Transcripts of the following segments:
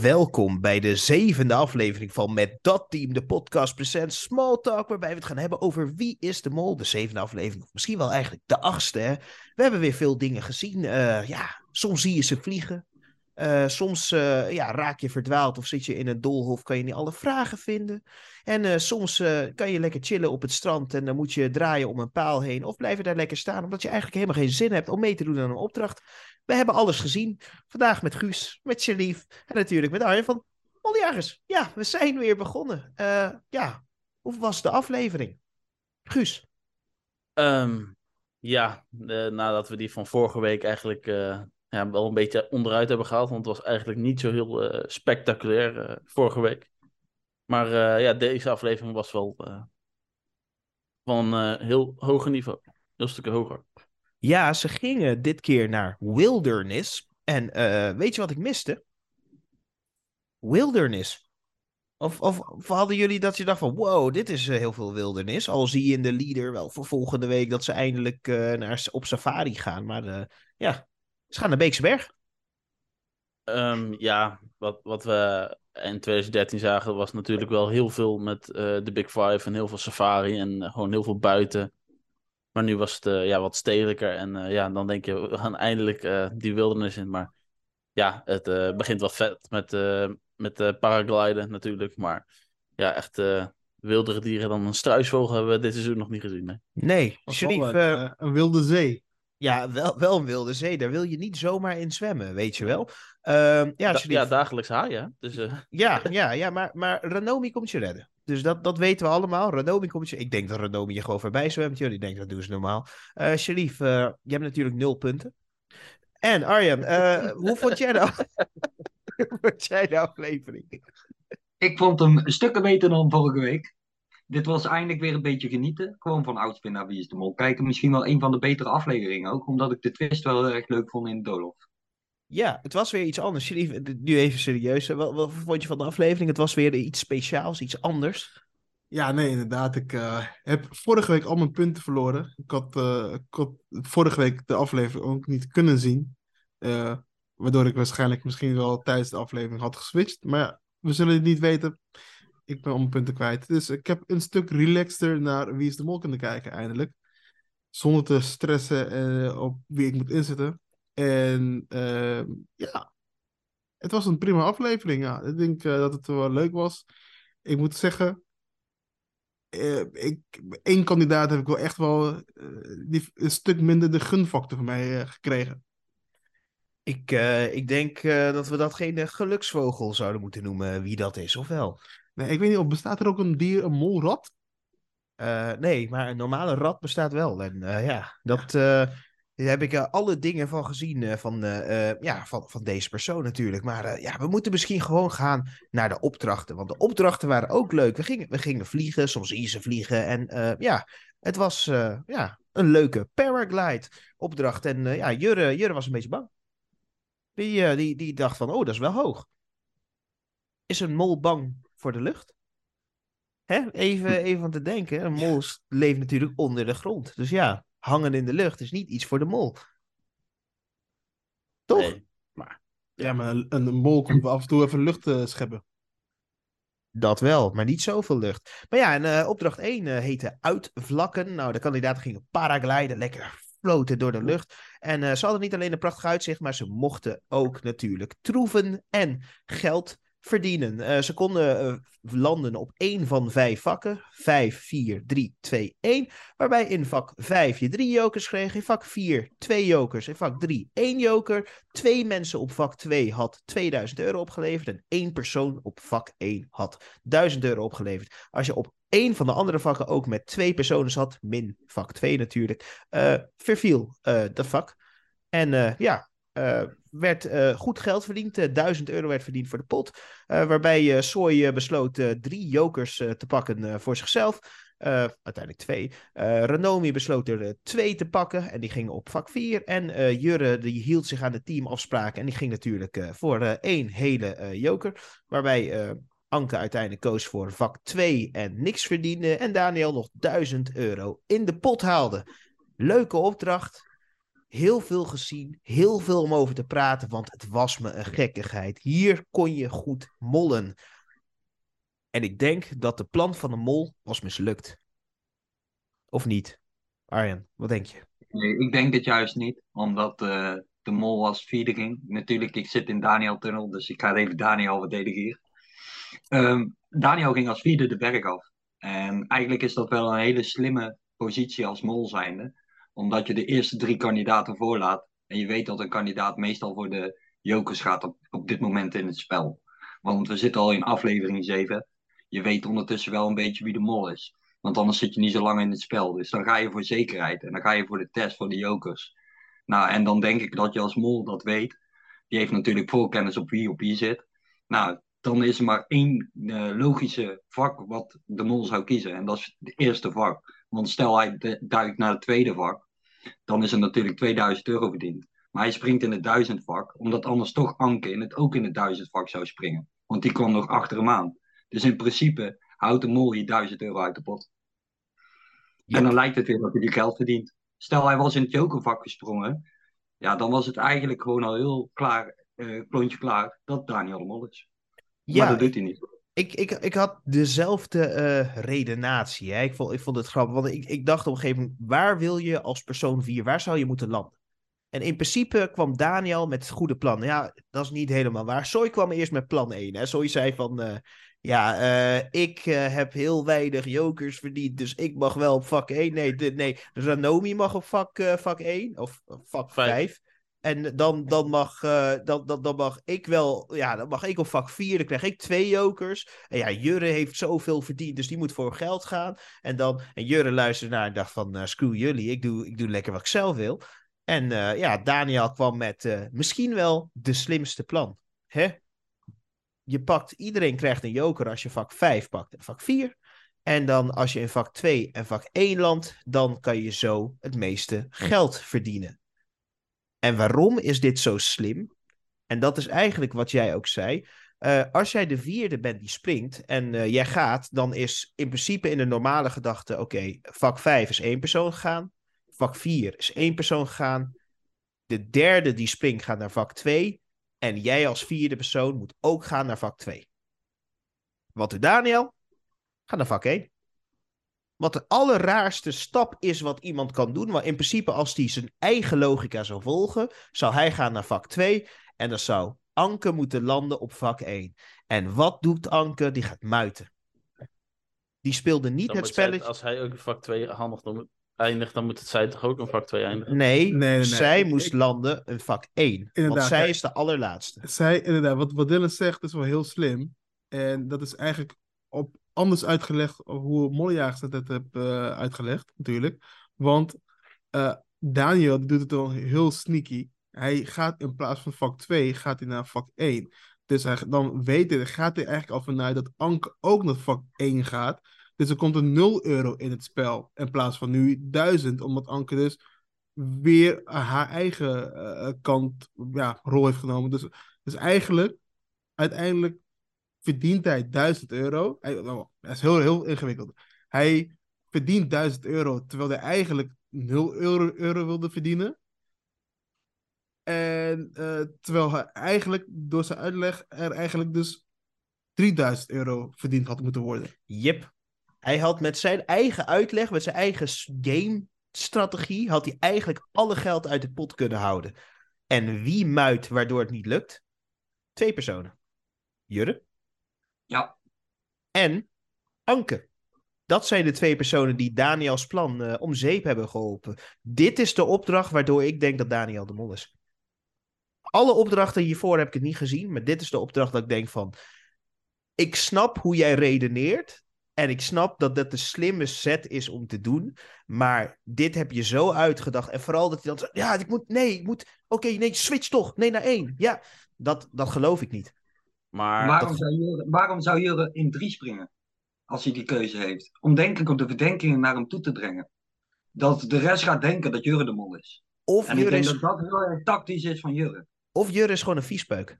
Welkom bij de zevende aflevering van Met Dat Team, de podcast present Small Talk, waarbij we het gaan hebben over wie is de mol, de zevende aflevering, of misschien wel eigenlijk de achtste. Hè? We hebben weer veel dingen gezien. Uh, ja, soms zie je ze vliegen, uh, soms uh, ja, raak je verdwaald of zit je in een doolhof, kan je niet alle vragen vinden. En uh, soms kan je lekker chillen op het strand en dan moet je draaien om een paal heen. Of blijven daar lekker staan, omdat je eigenlijk helemaal geen zin hebt om mee te doen aan een opdracht. We hebben alles gezien. Vandaag met Guus, met Sharif en natuurlijk met Arjen van Moljagers. Ja, we zijn weer begonnen. ja, hoe was de aflevering? Guus? Um, ja, nadat we die van vorige week eigenlijk ja, wel een beetje onderuit hebben gehaald. Want het was eigenlijk niet zo heel uh, spectaculair uh, vorige week. Maar uh, ja, deze aflevering was wel van heel hoger niveau. Heel stukken hoger. Ja, ze gingen dit keer naar Wilderness. En weet je wat ik miste? Wilderness. Of, of, of, hadden jullie dat je dacht van, wow, dit is heel veel wildernis. Al zie je in de leader wel voor volgende week dat ze eindelijk naar, op safari gaan. Maar ja, ze gaan naar Beekse Berg. Um, ja, wat, wat we in 2013 zagen was natuurlijk wel heel veel met uh, de Big Five en heel veel safari en uh, gewoon heel veel buiten. Maar nu was het uh, ja, wat stedelijker en ja, dan denk je, we gaan eindelijk die wildernis in. Maar ja, het begint wel vet met, met paragliden natuurlijk. Maar ja, echt wildere dieren dan een struisvogel hebben we dit seizoen nog niet gezien. Hè? Nee, Sharif, een wilde zee. Ja, wel, wel een wilde zee. Daar wil je niet zomaar in zwemmen, weet je wel. Uh, ja, da ja, dagelijks haaien. Dus, uh... Ja, ja, ja maar, maar Ranomi komt je redden. Dus dat, dat weten we allemaal. Ranomi komt je... Ik denk dat Ranomi je gewoon voorbij zwemt. Jullie denken dat doen ze normaal. Uh, Sharif, je hebt natuurlijk nul punten. En Arjan, hoe vond jij nou... hoe vond jij de aflevering? Ik vond hem een stuk beter dan vorige week dit was eindelijk weer een beetje genieten. Gewoon van Oudspin naar Wie is de Mol. Kijken misschien wel een van de betere afleveringen ook. Omdat ik de twist wel heel erg leuk vond in Dolof. Ja, het was weer iets anders. Nu even serieus. Wat, wat vond je van de aflevering? Het was weer iets speciaals, iets anders. Ja, nee, inderdaad. Ik uh, heb vorige week al mijn punten verloren. Ik had, uh, ik had vorige week de aflevering ook niet kunnen zien. Uh, waardoor ik waarschijnlijk misschien wel tijdens de aflevering had geswitcht. Maar ja, we zullen het niet weten ik ben om punten kwijt. Dus ik heb een stuk relaxter naar Wie is de Mol kunnen kijken, eindelijk. Zonder te stressen uh, op wie ik moet inzetten. En uh, ja, het was een prima aflevering. Ja. Ik denk uh, dat het wel leuk was. Ik moet zeggen, uh, ik, één kandidaat heb ik wel echt wel die, een stuk minder de gunfactor van mij gekregen. Ik, ik denk dat we dat geen geluksvogel zouden moeten noemen, wie dat is, of wel? Nee, ik weet niet, of bestaat er ook een dier, een molrat? Uh, nee, maar een normale rat bestaat wel. En uh, ja, dat uh, heb ik alle dingen van gezien van, ja, van, van deze persoon natuurlijk. Maar ja, we moeten misschien gewoon gaan naar de opdrachten. Want de opdrachten waren ook leuk. We gingen, we gingen vliegen, soms ze vliegen. En ja, het was ja, een leuke paraglide opdracht. En ja, Jurre, Jurre was een beetje bang. Die, die, die dacht van, oh, dat is wel hoog. Is een mol bang voor de lucht. Hè? Even, hm. even aan te denken. Een mol leeft natuurlijk onder de grond. Dus ja, hangen in de lucht is niet iets voor de mol. Toch? Nee, maar... Ja, maar een, een mol komt af en toe even lucht uh, scheppen. Dat wel, maar niet zoveel lucht. Maar ja, en, uh, opdracht 1 uh, eh, heette Uitvlakken. Nou, de kandidaten gingen paragliden, lekker floten door de lucht. En uh, ze hadden niet alleen een prachtig uitzicht, maar ze mochten ook natuurlijk troeven en geld verdienen. Uh, ze konden uh, landen op één van vijf vakken. 5, 4, 3, 2, 1. Waarbij in vak 5 je drie jokers kreeg. In vak 4 twee jokers. In vak 3 één joker. Twee mensen op vak 2 had 2000 euro opgeleverd. En één persoon op vak 1 had 1000 euro opgeleverd. Als je op één van de andere vakken ook met twee personen zat, min vak 2 natuurlijk, uh, verviel dat vak. En ja, uh, werd uh, goed geld verdiend. Uh, eh, 1000 euro werd verdiend voor de pot. waarbij Soy besloot drie jokers te pakken voor zichzelf. uiteindelijk twee. Renomi besloot er twee te pakken. En die gingen op vak 4. En Jurre die hield zich aan de teamafspraken. En die ging natuurlijk voor één hele joker. Waarbij Anke uiteindelijk koos voor vak 2 en niks verdiende. En Daniel nog 1000 euro in de pot haalde. Leuke opdracht. Heel veel gezien, heel veel om over te praten, want het was me een gekkigheid. Hier kon je goed mollen. En ik denk dat de plan van de mol was mislukt. Of niet? Arjen, wat denk je? Nee, ik denk het juist niet, omdat eh, de mol als vierde ging. Natuurlijk, ik zit in Daniel Tunnel, dus ik ga even Daniel verdedigen hier. Ehm, Daniel ging als vierde de berg af. En eigenlijk is dat wel een hele slimme positie als mol zijnde. Omdat je de eerste drie kandidaten voorlaat. En je weet dat een kandidaat meestal voor de jokers gaat op, op dit moment in het spel. Want we zitten al in aflevering 7. Je weet ondertussen wel een beetje wie de mol is. Want anders zit je niet zo lang in het spel. Dus dan ga je voor zekerheid. En dan ga je voor de test voor de jokers. Nou, en dan denk ik dat je als mol dat weet. Die heeft natuurlijk voorkennis op wie op wie zit. Nou, dan is er maar één uh, logische vak wat de mol zou kiezen. En dat is het eerste vak. Want stel hij duikt naar het tweede vak, dan is er natuurlijk 2000 euro verdiend. Maar hij springt in het 1000 vak, omdat anders toch Anke in het, ook in het 1000 vak zou springen. Want die kwam nog achter hem aan. Dus in principe houdt de mol hier 1000 euro uit de pot. En dan lijkt het weer dat hij die geld verdient. Stel hij was in het jokervak gesprongen, ja, dan was het eigenlijk gewoon al heel klaar, uh, klontje klaar, dat Daniel de Mol is. Ja, maar dat doet hij niet. Ik, ik, ik had dezelfde uh, redenatie. Hè? Ik, vond, ik vond het grappig, want ik, ik dacht op een gegeven moment, waar wil je als persoon 4, waar zou je moeten landen? En in principe kwam Daniel met goede plan. Ja, dat is niet helemaal waar. Soy kwam eerst met plan 1. Hè? Soy zei van, uh, ja, uh, ik heb heel weinig jokers verdiend, dus ik mag wel op vak 1. Nee, nee Ranomi mag op vak, vak 1 of vak 5. En dan, dan, mag, uh, dan, dan, dan mag ik wel, ja, dan mag ik op vak 4, dan krijg ik twee jokers. En ja, Jurre heeft zoveel verdiend, dus die moet voor geld gaan. En, dan, en Jurre luisterde naar en dacht van, uh, screw jullie, ik doe, ik doe lekker wat ik zelf wil. En uh, ja, Daniel kwam met misschien wel de slimste plan. Hè? Je pakt, iedereen krijgt een joker als je vak 5 pakt en vak 4. En dan als je in vak 2 en vak 1 landt, dan kan je zo het meeste geld verdienen. En waarom is dit zo slim? En dat is eigenlijk wat jij ook zei. Uh, als jij de vierde bent die springt en uh, jij gaat, dan is in principe in de normale gedachte: oké, vak 5 is één persoon gegaan, vak 4 is één persoon gegaan, de derde die springt gaat naar vak 2 en jij als vierde persoon moet ook gaan naar vak 2. Wat doet Daniel? Ga naar vak 1 wat de allerraarste stap is wat iemand kan doen. Maar in principe, als hij zijn eigen logica zou volgen, zou hij gaan naar vak 2. En dan zou Anke moeten landen op vak 1. En wat doet Anke? Die gaat muiten. Die speelde niet het spelletje. als hij ook in vak 2 handig dan eindigt, dan moet het zij toch ook in vak 2 eindigen? Nee, nee, nee, nee. zij moest landen in vak 1. Inderdaad, want zij is de allerlaatste. Zij, inderdaad, wat, wat Dylan zegt is wel heel slim. En dat is eigenlijk op anders uitgelegd hoe Mollejagers dat het heb uh, uitgelegd, natuurlijk. Want uh, Daniel doet het dan heel sneaky. Hij gaat in plaats van vak 2, gaat hij naar vak 1. Dus dan weet hij, gaat hij eigenlijk al vanuit dat Anke ook naar vak 1 gaat. Dus er komt een 0 euro in het spel. In plaats van nu 1000. Omdat Anke dus weer haar eigen uh, kant, ja, rol heeft genomen. Dus, dus eigenlijk, uiteindelijk verdient hij 1000 euro. Hij, nou, dat is heel, heel ingewikkeld. Hij verdient 1000 euro terwijl hij eigenlijk 0 euro, wilde verdienen. En uh, terwijl hij eigenlijk door zijn uitleg er eigenlijk dus 3000 euro verdiend had moeten worden. Yep. Hij had met zijn eigen uitleg, met zijn eigen game-strategie, had hij eigenlijk alle geld uit de pot kunnen houden. En wie muit waardoor het niet lukt? Twee personen. Jurre ja. En Anke. Dat zijn de twee personen die Daniels plan uh, om zeep hebben geholpen. Dit is de opdracht waardoor ik denk dat Daniel de mol is. Alle opdrachten hiervoor heb ik het niet gezien, maar dit is de opdracht dat ik denk van... Ik snap hoe jij redeneert en ik snap dat dat de slimme set is om te doen. Maar dit heb je zo uitgedacht. En vooral dat hij dan ja, ik moet, nee, ik moet, oké, nee, switch toch. Nee, naar één. Ja, dat, dat geloof ik niet. Maar waarom, zou Jure, waarom zou Jure in drie springen? Als hij die keuze heeft. Om denk ik op de verdenkingen naar hem toe te brengen. Dat de rest gaat denken dat Jure de mol is. Of en Jure ik denk is... dat dat heel erg tactisch is van Jure. Of Jure is gewoon een viespeuk.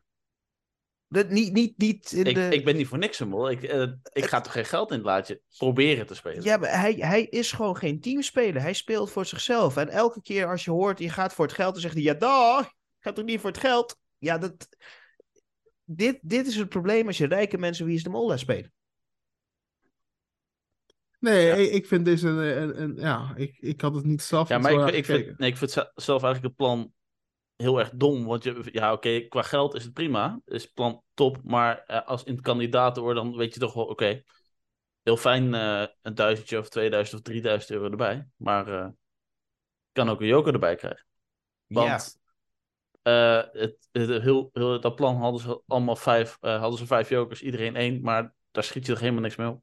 Dat, niet, niet, niet in Ik, de... ik ben niet voor niks een mol. Ik, eh, ik ga toch geen geld in het laadje proberen te spelen. Ja, maar hij, hij is gewoon geen teamspeler. Hij speelt voor zichzelf. En elke keer als je hoort, je gaat voor het geld, dan zegt hij, ja, dag, ik ga toch niet voor het geld? Ja, dat... Dit, dit is het probleem als je rijke mensen wie is de mol laat spelen. Nee, ik, ik vind deze een, een, een- ja, ik, ik had het niet zelf Ja, maar ik, ik, vind, nee, ik vind ze- zelf eigenlijk het plan heel erg dom. Want je, ja, oké, qua geld is het prima. Is het plan top. Maar eh, als in het kandidaten wordt, dan weet je toch wel, oké. heel fijn eh, een duizendje of 2000 of 3000 euro erbij. Maar eh kan ook een joker erbij krijgen. Want eh, het, het, heel, heel, dat plan hadden ze allemaal vijf, eh, hadden ze vijf jokers, iedereen één. Maar daar schiet je toch helemaal niks mee op.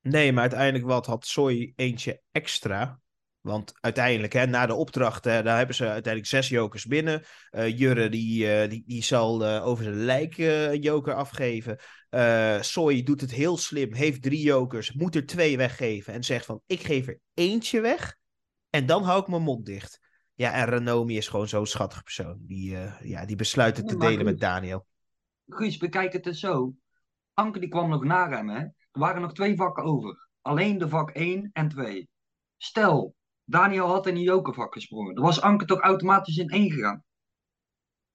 Nee, maar uiteindelijk wat had Soy eentje extra. Want uiteindelijk, hè, na de opdracht, daar hebben ze uiteindelijk zes jokers binnen. Eh, Jurre die, die, die zal over zijn lijk een joker afgeven. Soy doet het heel slim, heeft drie jokers, moet er twee weggeven. En zegt van, ik geef er eentje weg. En dan hou ik mijn mond dicht. Ja, en Renomi is gewoon zo'n schattig persoon. Die, eh, ja, die besluit het te delen met. Daniel. Guus, bekijk het eens zo. Anke die kwam nog na hem, hè. Er waren nog twee vakken over. Alleen de vak 1 en 2. Stel, Daniel had in die jokervak gesprongen. Dan was Anke toch automatisch in 1 gegaan.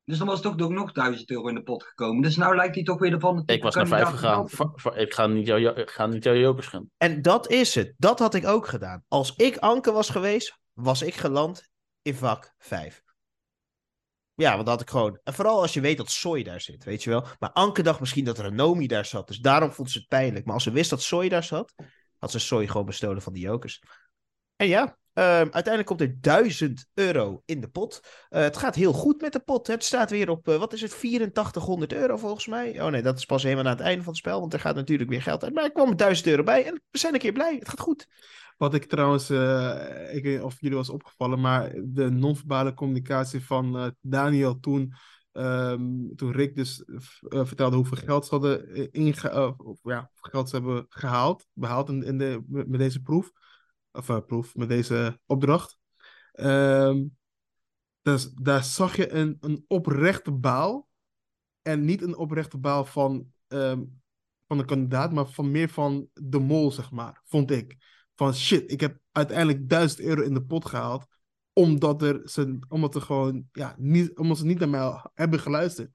Dus dan was toch ook nog 1000 euro in de pot gekomen. Dus nou lijkt hij toch weer de van de Ik was naar vijf gegaan. Ik ga niet jouw jo- ik ga niet jouw jokers gaan. En dat is het. Dat had ik ook gedaan. Als ik Anke was geweest, was ik geland in vak 5. Ja, want dat had ik gewoon. En vooral als je weet dat Soy daar zit, weet je wel. Maar Anke dacht misschien dat Renomi daar zat. Dus daarom vond ze het pijnlijk. Maar als ze wist dat Soy daar zat, had ze Soy gewoon bestolen van de jokers. En ja, ehm, uiteindelijk komt er 1000 euro in de pot. Eh, het gaat heel goed met de pot. Het staat weer op, eh, wat is het, 8400 euro volgens mij. Oh nee, dat is pas helemaal aan het einde van het spel. Want er gaat natuurlijk weer geld uit. Maar er kwam er 1000 euro bij. En we zijn een keer blij. Het gaat goed. Wat ik trouwens, eh, ik weet niet of jullie was opgevallen, maar de non-verbale communicatie van Daniel toen, ehm, toen Rick dus vertelde hoeveel geld ze hadden inge of, ja, geld ze hebben gehaald, behaald in, de, met met deze proef, of eh, proef, met deze opdracht. Ehm, dus, daar zag je een, een oprechte baal en niet een oprechte baal van, ehm, van de kandidaat, maar van meer van de mol, zeg maar, vond ik van shit, ik heb uiteindelijk 1000 euro in de pot gehaald. Omdat, er ze, omdat, er gewoon, ja, niet, omdat ze niet naar mij hebben geluisterd.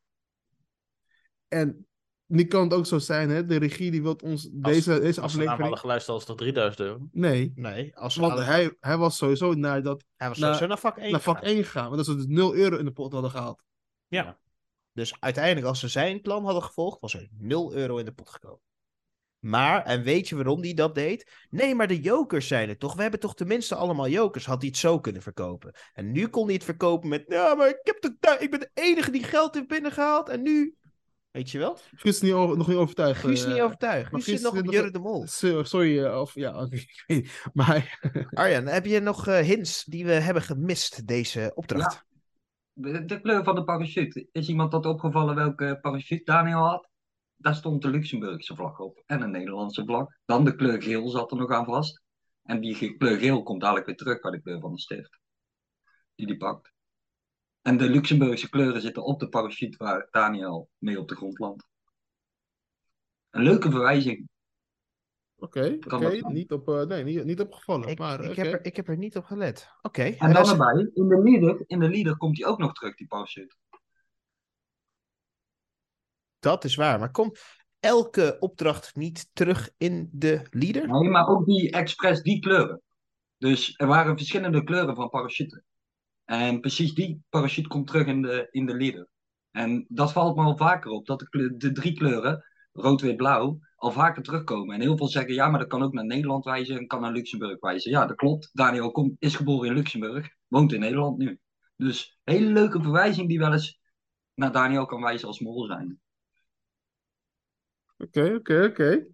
En nu kan het ook zo zijn, hè? De regie die wil ons deze, deze Als aflevering. hadden geluisterd, was het toch 3000 euro? Nee, Nee, als want hadden- hij, hij was sowieso naar, dat, hij was naar- sowieso naar vak 1 naar vak gegaan. 1 gegaan. Want dat ze dus 0 euro in de pot hadden gehaald. Ja. Dus uiteindelijk, als ze zijn plan hadden gevolgd, was er 0 euro in de pot gekomen. Maar, en weet je waarom hij dat deed? Nee, maar de jokers zijn het toch? We hebben toch tenminste allemaal jokers. Had hij het zo kunnen verkopen. En nu kon hij het verkopen met... Ja, maar ik, heb de, ik ben de enige die geld heeft binnengehaald. En nu... Weet je wel? Guus is niet over- nog niet overtuigd. Guus is eh, niet overtuigd. maar Guus zit nog op Jurre de Mol. so- Sorry, eh, of ja, oké, ik weet niet. Maar Arjan, heb je nog eh, hints die we hebben gemist deze opdracht? De, de kleur van de parachute. Is iemand dat opgevallen welke parachute Daniel had? Daar stond de Luxemburgse vlag op en een Nederlandse vlag. Dan de kleur geel zat er nog aan vast. En die kleur geel komt dadelijk weer terug bij de kleur van de stift. Die die pakt. En de Luxemburgse kleuren zitten op de parachute waar Daniel mee op de grond landt. Een leuke verwijzing. oké, dat zijn? niet, op, eh, nee, niet, niet opgevallen. Ik, maar, ik, heb er, ik heb er niet op gelet. Oké. En dan is- erbij, in de leader, in de leader komt hij ook nog terug, die parachute. Dat is waar. Maar komt elke opdracht niet terug in de leader? Nee, maar ook die expres die kleuren. Dus er waren verschillende kleuren van parachute. En precies die parachute komt terug in de, in de leader. En dat valt me al vaker op, dat de, de drie kleuren, rood, wit, blauw, al vaker terugkomen. En heel veel zeggen, ja, maar dat kan ook naar Nederland wijzen en kan naar Luxemburg wijzen. Ja, dat klopt. Daniel komt, is geboren in Luxemburg, woont in Nederland nu. Dus hele leuke verwijzing die wel eens naar Daniel kan wijzen als mol zijn. Oké, oké, oké.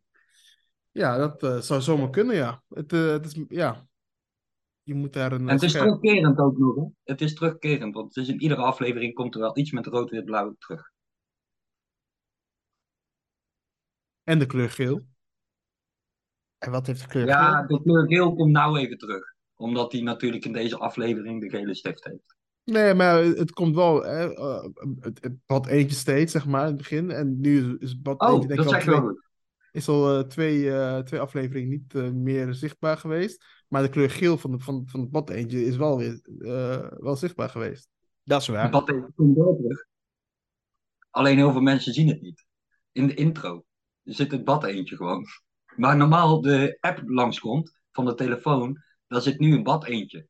Ja, dat eh, zou zomaar kunnen, ja. Het, eh, het is, ja. Je moet daar een... En het is scherp- terugkerend ook nog. Hè? Het is terugkerend, want het is in iedere aflevering komt er wel iets met rood, wit, blauw terug. En de kleur geel. En wat heeft de kleur Ja, geel? de kleur geel komt nou even terug. Omdat hij natuurlijk in deze aflevering de gele stift heeft. Nee, maar het komt wel. Hè, eh, het, het bad eentje steeds, zeg maar, in het begin. En nu is het bad Oh, eentje, denk ik, al twee, is al eh, twee, eh, twee afleveringen niet meer zichtbaar geweest. Maar de kleur geel van, de, van, van het bad eentje is wel weer eh, wel zichtbaar geweest. Dat is Het waar. bad eentje komt wel terug. Alleen heel veel mensen zien het niet. In de intro zit het bad eentje gewoon. Maar normaal de app langskomt van de telefoon, daar zit nu een bad eentje.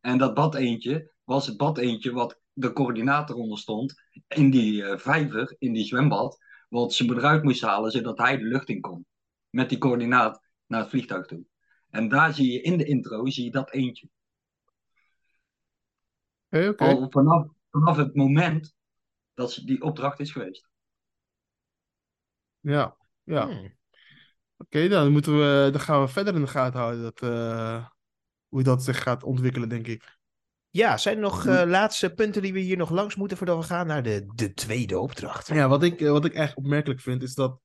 En dat bad eentje was het bad eentje wat de coördinator onder stond in die eh, vijver, in die zwembad. Wat ze eruit moest halen zodat hij de lucht in kon. Met die coördinaat naar het vliegtuig toe. En daar zie je in de intro zie je dat eentje. Oké, oké. Al vanaf, vanaf het moment dat die opdracht is geweest. Ja, ja. Hmm. Oké, dan moeten we, dan gaan we verder in de gaten houden dat, eh, hoe dat zich gaat ontwikkelen, denk ik. Ja, zijn er nog eh, laatste punten die we hier nog langs moeten voordat we gaan naar de, de tweede opdracht? Ja, wat ik, eh, wat ik echt opmerkelijk vind is dat.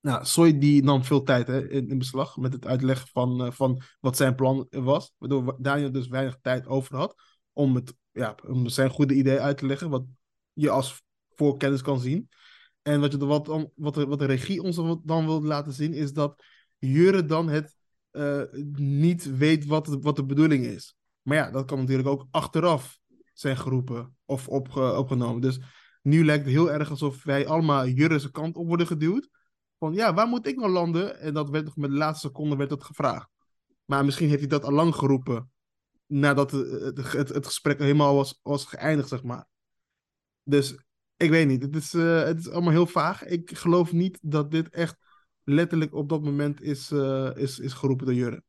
Nou, Soy die nam veel tijd hè, in, beslag met het uitleggen van, eh, van wat zijn plan was. Waardoor Daniel dus weinig tijd over had om, het, ja, om zijn goede idee uit te leggen. Wat je als voorkennis kan zien. En wat, je, wat, wat, de, wat de regie ons dan wil laten zien is dat Jure dan het eh, niet weet wat, de- wat de bedoeling is. Maar ja, dat kan natuurlijk ook achteraf zijn geroepen of opge- opgenomen. Dus nu lijkt het heel erg alsof wij allemaal Jurre's kant op worden geduwd. Van ja, waar moet ik nou landen? En dat werd nog met de laatste seconde werd dat gevraagd. Maar misschien heeft hij dat al lang geroepen. Nadat het, het, het, het gesprek helemaal was, was geëindigd, zeg maar. Dus ik weet niet. Het is, eh, het is allemaal heel vaag. Ik geloof niet dat dit echt letterlijk op dat moment is, eh, is, is geroepen door Jurre.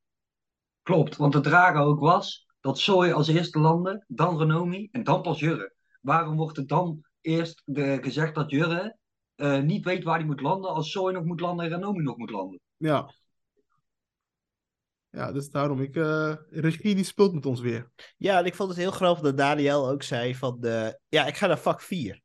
Klopt, want de drager ook was dat Soy als eerste landde, dan Renomi en dan pas Jurre. Waarom wordt het dan eerst de, gezegd dat Jurre eh, niet weet waar hij moet landen als Soy nog moet landen en Renomi nog moet landen? Ja. Ja, dus daarom. Ik, eh, regie die speelt met ons weer. Ja, en ik vond het heel grappig dat Daniel ook zei van, eh, ja, ik ga naar vak 4.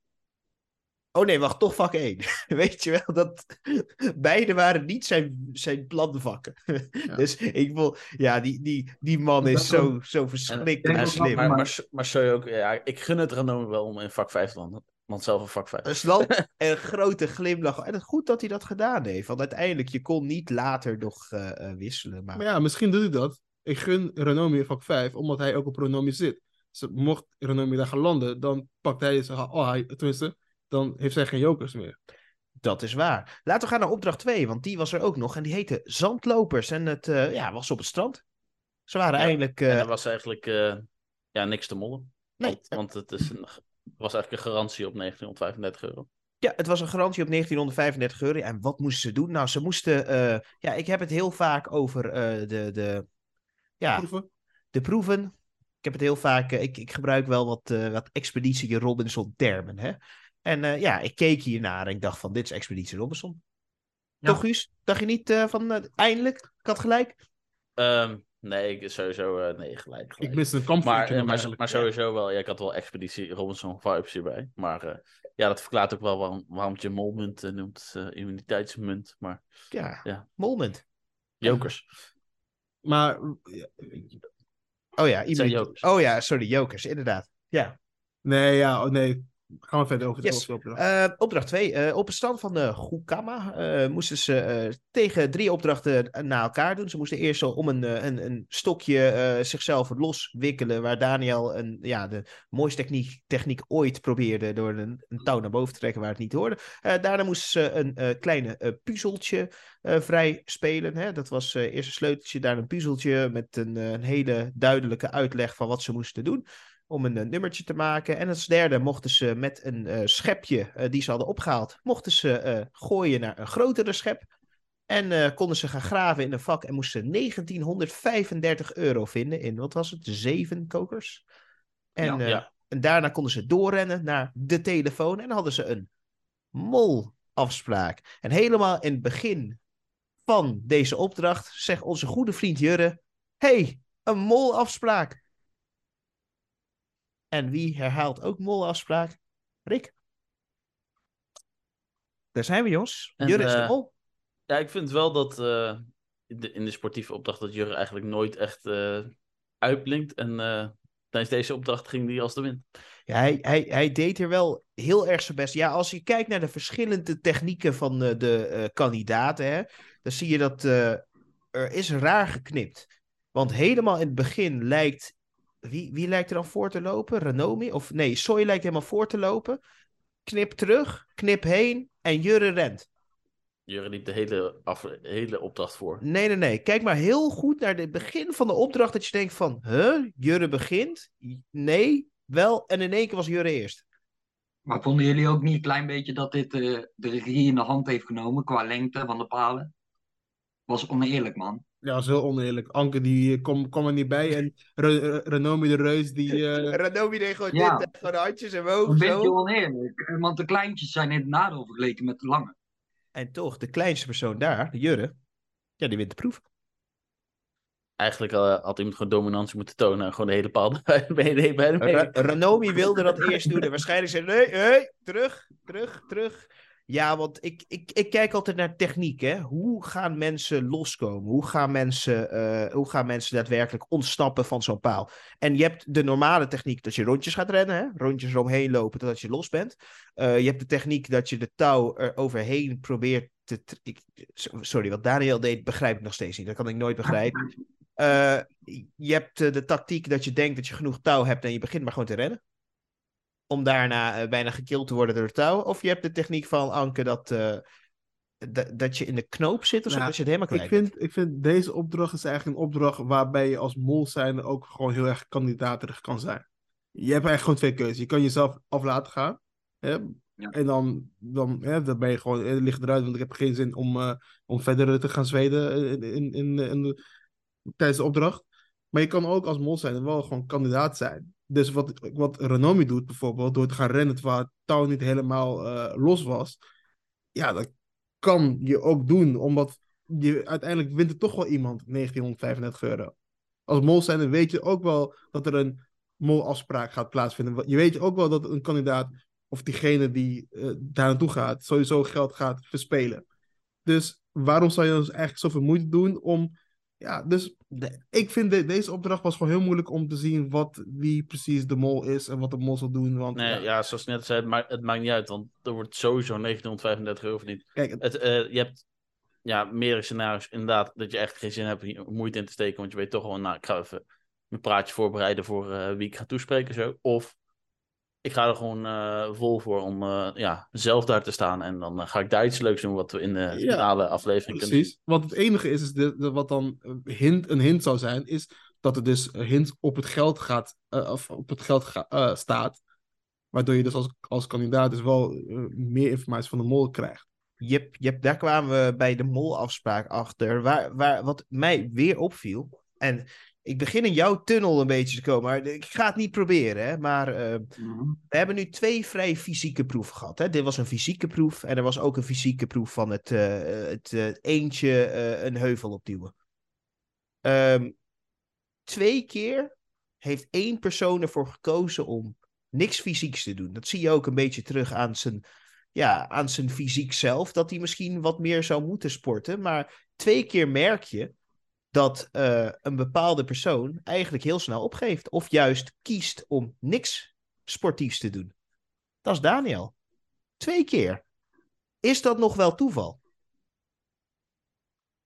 Oh nee, wacht, toch vak 1. Weet je wel, dat beide waren niet zijn, zijn planvakken. Dus ik vond, ja, die, die, die man is zo, zo verschrikkelijk En- slim. Maar, maar, ook, ja, ik gun het Renomi wel om in vak 5 te landen. Want zelf een vak 5. Een slant en een grote glimlach. En het goed dat hij dat gedaan heeft. Want uiteindelijk, je kon niet later nog eh, eh, wisselen. Maar, Maar ja, misschien doet hij dat. Ik gun Renomi in vak 5, omdat hij ook op Renomi zit. Dus mocht Renomi daar gaan landen, dan pakt hij zijn... Oh, hij, tenminste, dan heeft zij geen jokers meer. dat is waar. Laten we gaan naar opdracht 2, want die was er ook nog. En die heette Zandlopers. En het eh, ja, was op het strand. Ze waren Ja, eigenlijk... En er was eigenlijk eh, ja, niks te mollen. nee, Want, want het is een, was eigenlijk een garantie op 1935 euro. Ja, het was een garantie op 1935 euro. En wat moesten ze doen? Nou, ze moesten. eh, ja, ik heb het heel vaak over eh, de, de, ja, Proeven? de proeven. Ik heb het heel vaak. eh, ik, ik gebruik wel wat, eh, wat Expeditie Robinson-termen. Hè? En eh, ja, ik keek hiernaar en ik dacht van: dit is Expeditie Robinson. Ja. Toch, Guus? Dacht je niet eh, van eindelijk? Ik had gelijk. Ehm, nee, ik sowieso eh, nee, gelijk. gelijk. Ik mis een kampvuurtje maar, eh, maar, sowieso wel, ja, ik had wel Expeditie Robinson vibes hierbij. Maar eh, ja, dat verklaart ook wel waarom, waarom het je molmunt noemt, immuniteitsmunt. Maar Ja, Ja. moment. jokers. Maar Oh ja, iemand... Oh ja, sorry, jokers, inderdaad. Ja. nee, ja, oh, nee. Gaan we verder over de Yes. opdracht. Eh, opdracht 2. op het stand van de Gukama eh, moesten ze eh, tegen drie opdrachten na elkaar doen. Ze moesten eerst zo om een, eh, een, een stokje eh, zichzelf loswikkelen. Waar Daniel een, ja, de mooiste techniek, techniek ooit probeerde. Door een, een touw naar boven te trekken waar het niet hoorde. Eh, daarna moesten ze een eh, kleine eh, puzzeltje eh, vrij spelen. Hè? Dat was eh, eerst een sleuteltje, daarna een puzzeltje. Met een, eh, een hele duidelijke uitleg van wat ze moesten doen om een eh, nummertje te maken. En als derde mochten ze met een eh, schepje eh, die ze hadden opgehaald, mochten ze gooien naar een grotere schep. En konden ze gaan graven in een vak en moesten 1935 euro vinden in, wat was het, zeven kokers. En, Ja, ja. en daarna konden ze doorrennen naar de telefoon en hadden ze een molafspraak. En helemaal in het begin van deze opdracht zegt onze goede vriend Jurre, hey, een molafspraak. En wie herhaalt ook molafspraak? Rick. Daar zijn we, jongens. En, Jurre is de eh, mol. Ja, ik vind wel dat eh, in, de, in de sportieve opdracht dat Jurre eigenlijk nooit echt eh, uitblinkt. En eh, tijdens deze opdracht ging hij als de wind. Ja, hij, hij, hij deed er wel heel erg zijn best. Ja, als je kijkt naar de verschillende technieken van eh, de eh, kandidaten, hè, dan zie je dat eh, er is raar geknipt. Want helemaal in het begin lijkt. Wie, wie lijkt er dan voor te lopen? Renomi? Of nee, Soy lijkt helemaal voor te lopen. Knip terug, knip heen en Jurre rent. Jurre liep de hele, af, hele opdracht voor. Nee, nee, nee. Kijk maar heel goed naar het begin van de opdracht. Dat je denkt van, huh? Jurre begint? Nee, wel. En in één keer was Jurre eerst. Maar vonden jullie ook niet een klein beetje dat dit eh, de regie in de hand heeft genomen qua lengte van de palen? Was oneerlijk, man. Ja, dat is heel oneerlijk. Anke die eh, kwam kwam er niet bij en Re- Re- Renomi de Reus die... eh, Renomi deed gewoon Ja. dit, gewoon de handjes Een omhoog beetje zo. oneerlijk. Eh, Want de kleintjes zijn in het nadeel vergeleken met de lange. En toch, de kleinste persoon daar, de Jurre, ja, die wint de proef. Eigenlijk eh, had iemand gewoon dominantie moeten tonen en gewoon de hele paal bij bij-. Ra- Ranomi wilde dat eerst doen en waarschijnlijk zei nee, nee, terug, terug, terug. Ja, want ik, ik, ik kijk altijd naar techniek, hè. Hoe gaan mensen loskomen? Hoe gaan mensen, eh, hoe gaan mensen daadwerkelijk ontsnappen van zo'n paal? En je hebt de normale techniek dat je rondjes gaat rennen, hè. Rondjes eromheen lopen totdat je los bent. Eh, je hebt de techniek dat je de touw er overheen probeert te... Ik, sorry, wat Daniel deed begrijp ik nog steeds niet. Dat kan ik nooit begrijpen. Eh, je hebt de tactiek dat je denkt dat je genoeg touw hebt en je begint maar gewoon te rennen. Om daarna eh, bijna gekild te worden door het touw. Of je hebt de techniek van Anke dat, eh, da- dat je in de knoop zit of zo, Nou, dat je het helemaal kwijt ik, vind, ik vind deze opdracht is eigenlijk een opdracht waarbij je als mol zijnde ook gewoon heel erg kandidaterig kan zijn. Je hebt eigenlijk gewoon twee keuzes. Je kan jezelf af laten gaan. Hè? Ja. En dan, dan, hè, dan ben je gewoon, het ligt eruit, want ik heb geen zin om, eh, om verder te gaan zweden in, in, in, in de- tijdens de opdracht. Maar je kan ook als mol zijn en wel gewoon kandidaat zijn. Dus wat, wat Renomi doet bijvoorbeeld, door te gaan rennen terwijl het touw niet helemaal eh, los was. Ja, dat kan je ook doen, omdat je, uiteindelijk wint er toch wel iemand 1935 euro. Als mol zijn, weet je ook wel dat er een molafspraak gaat plaatsvinden. Je weet ook wel dat een kandidaat of diegene die eh, daar naartoe gaat, sowieso geld gaat verspelen. Dus waarom zou je dus eigenlijk zoveel moeite doen om. Ja, dus de- ik vind de- deze opdracht was gewoon heel moeilijk om te zien wat, wie precies de mol is en wat de mol zal doen. Want Nee, ja, ja, zoals ik net zei, het maakt, het maakt niet uit, want er wordt sowieso 1935 euro verdiend. kijk, het- Het, eh, je hebt ja, meerdere scenario's inderdaad dat je echt geen zin hebt moeite in te steken, want je weet toch gewoon, nou, ik ga even mijn praatje voorbereiden voor eh, wie ik ga toespreken zo. Of ik ga er gewoon eh, vol voor om eh, ja, zelf daar te staan en dan eh, ga ik daar iets leuks doen wat we in de finale aflevering kunnen Precies. Want het enige is, is de, de- wat dan een hint, een hint zou zijn, is dat er dus een hint op het geld gaat, of op het geld ga- staat. Waardoor je dus als, als kandidaat dus wel meer informatie van de mol krijgt. Jep, jep, daar kwamen we bij de molafspraak achter. Waar, waar, wat mij weer opviel. En ik begin in jouw tunnel een beetje te komen. Maar ik ga het niet proberen. Hè, maar eh, we hebben nu twee vrij fysieke proeven gehad. Hè? Dit was een fysieke proef. En er was ook een fysieke proef van het, eh, het eh, eentje een heuvel opduwen. Ehm, twee keer heeft één persoon ervoor gekozen om niks fysieks te doen. Dat zie je ook een beetje terug aan zijn, ja, aan zijn fysiek zelf. Dat hij misschien wat meer zou moeten sporten. Maar twee keer merk je dat eh, een bepaalde persoon eigenlijk heel snel opgeeft. Of juist kiest om niks sportiefs te doen. Dat is Daniel. Twee keer. Is dat nog wel toeval?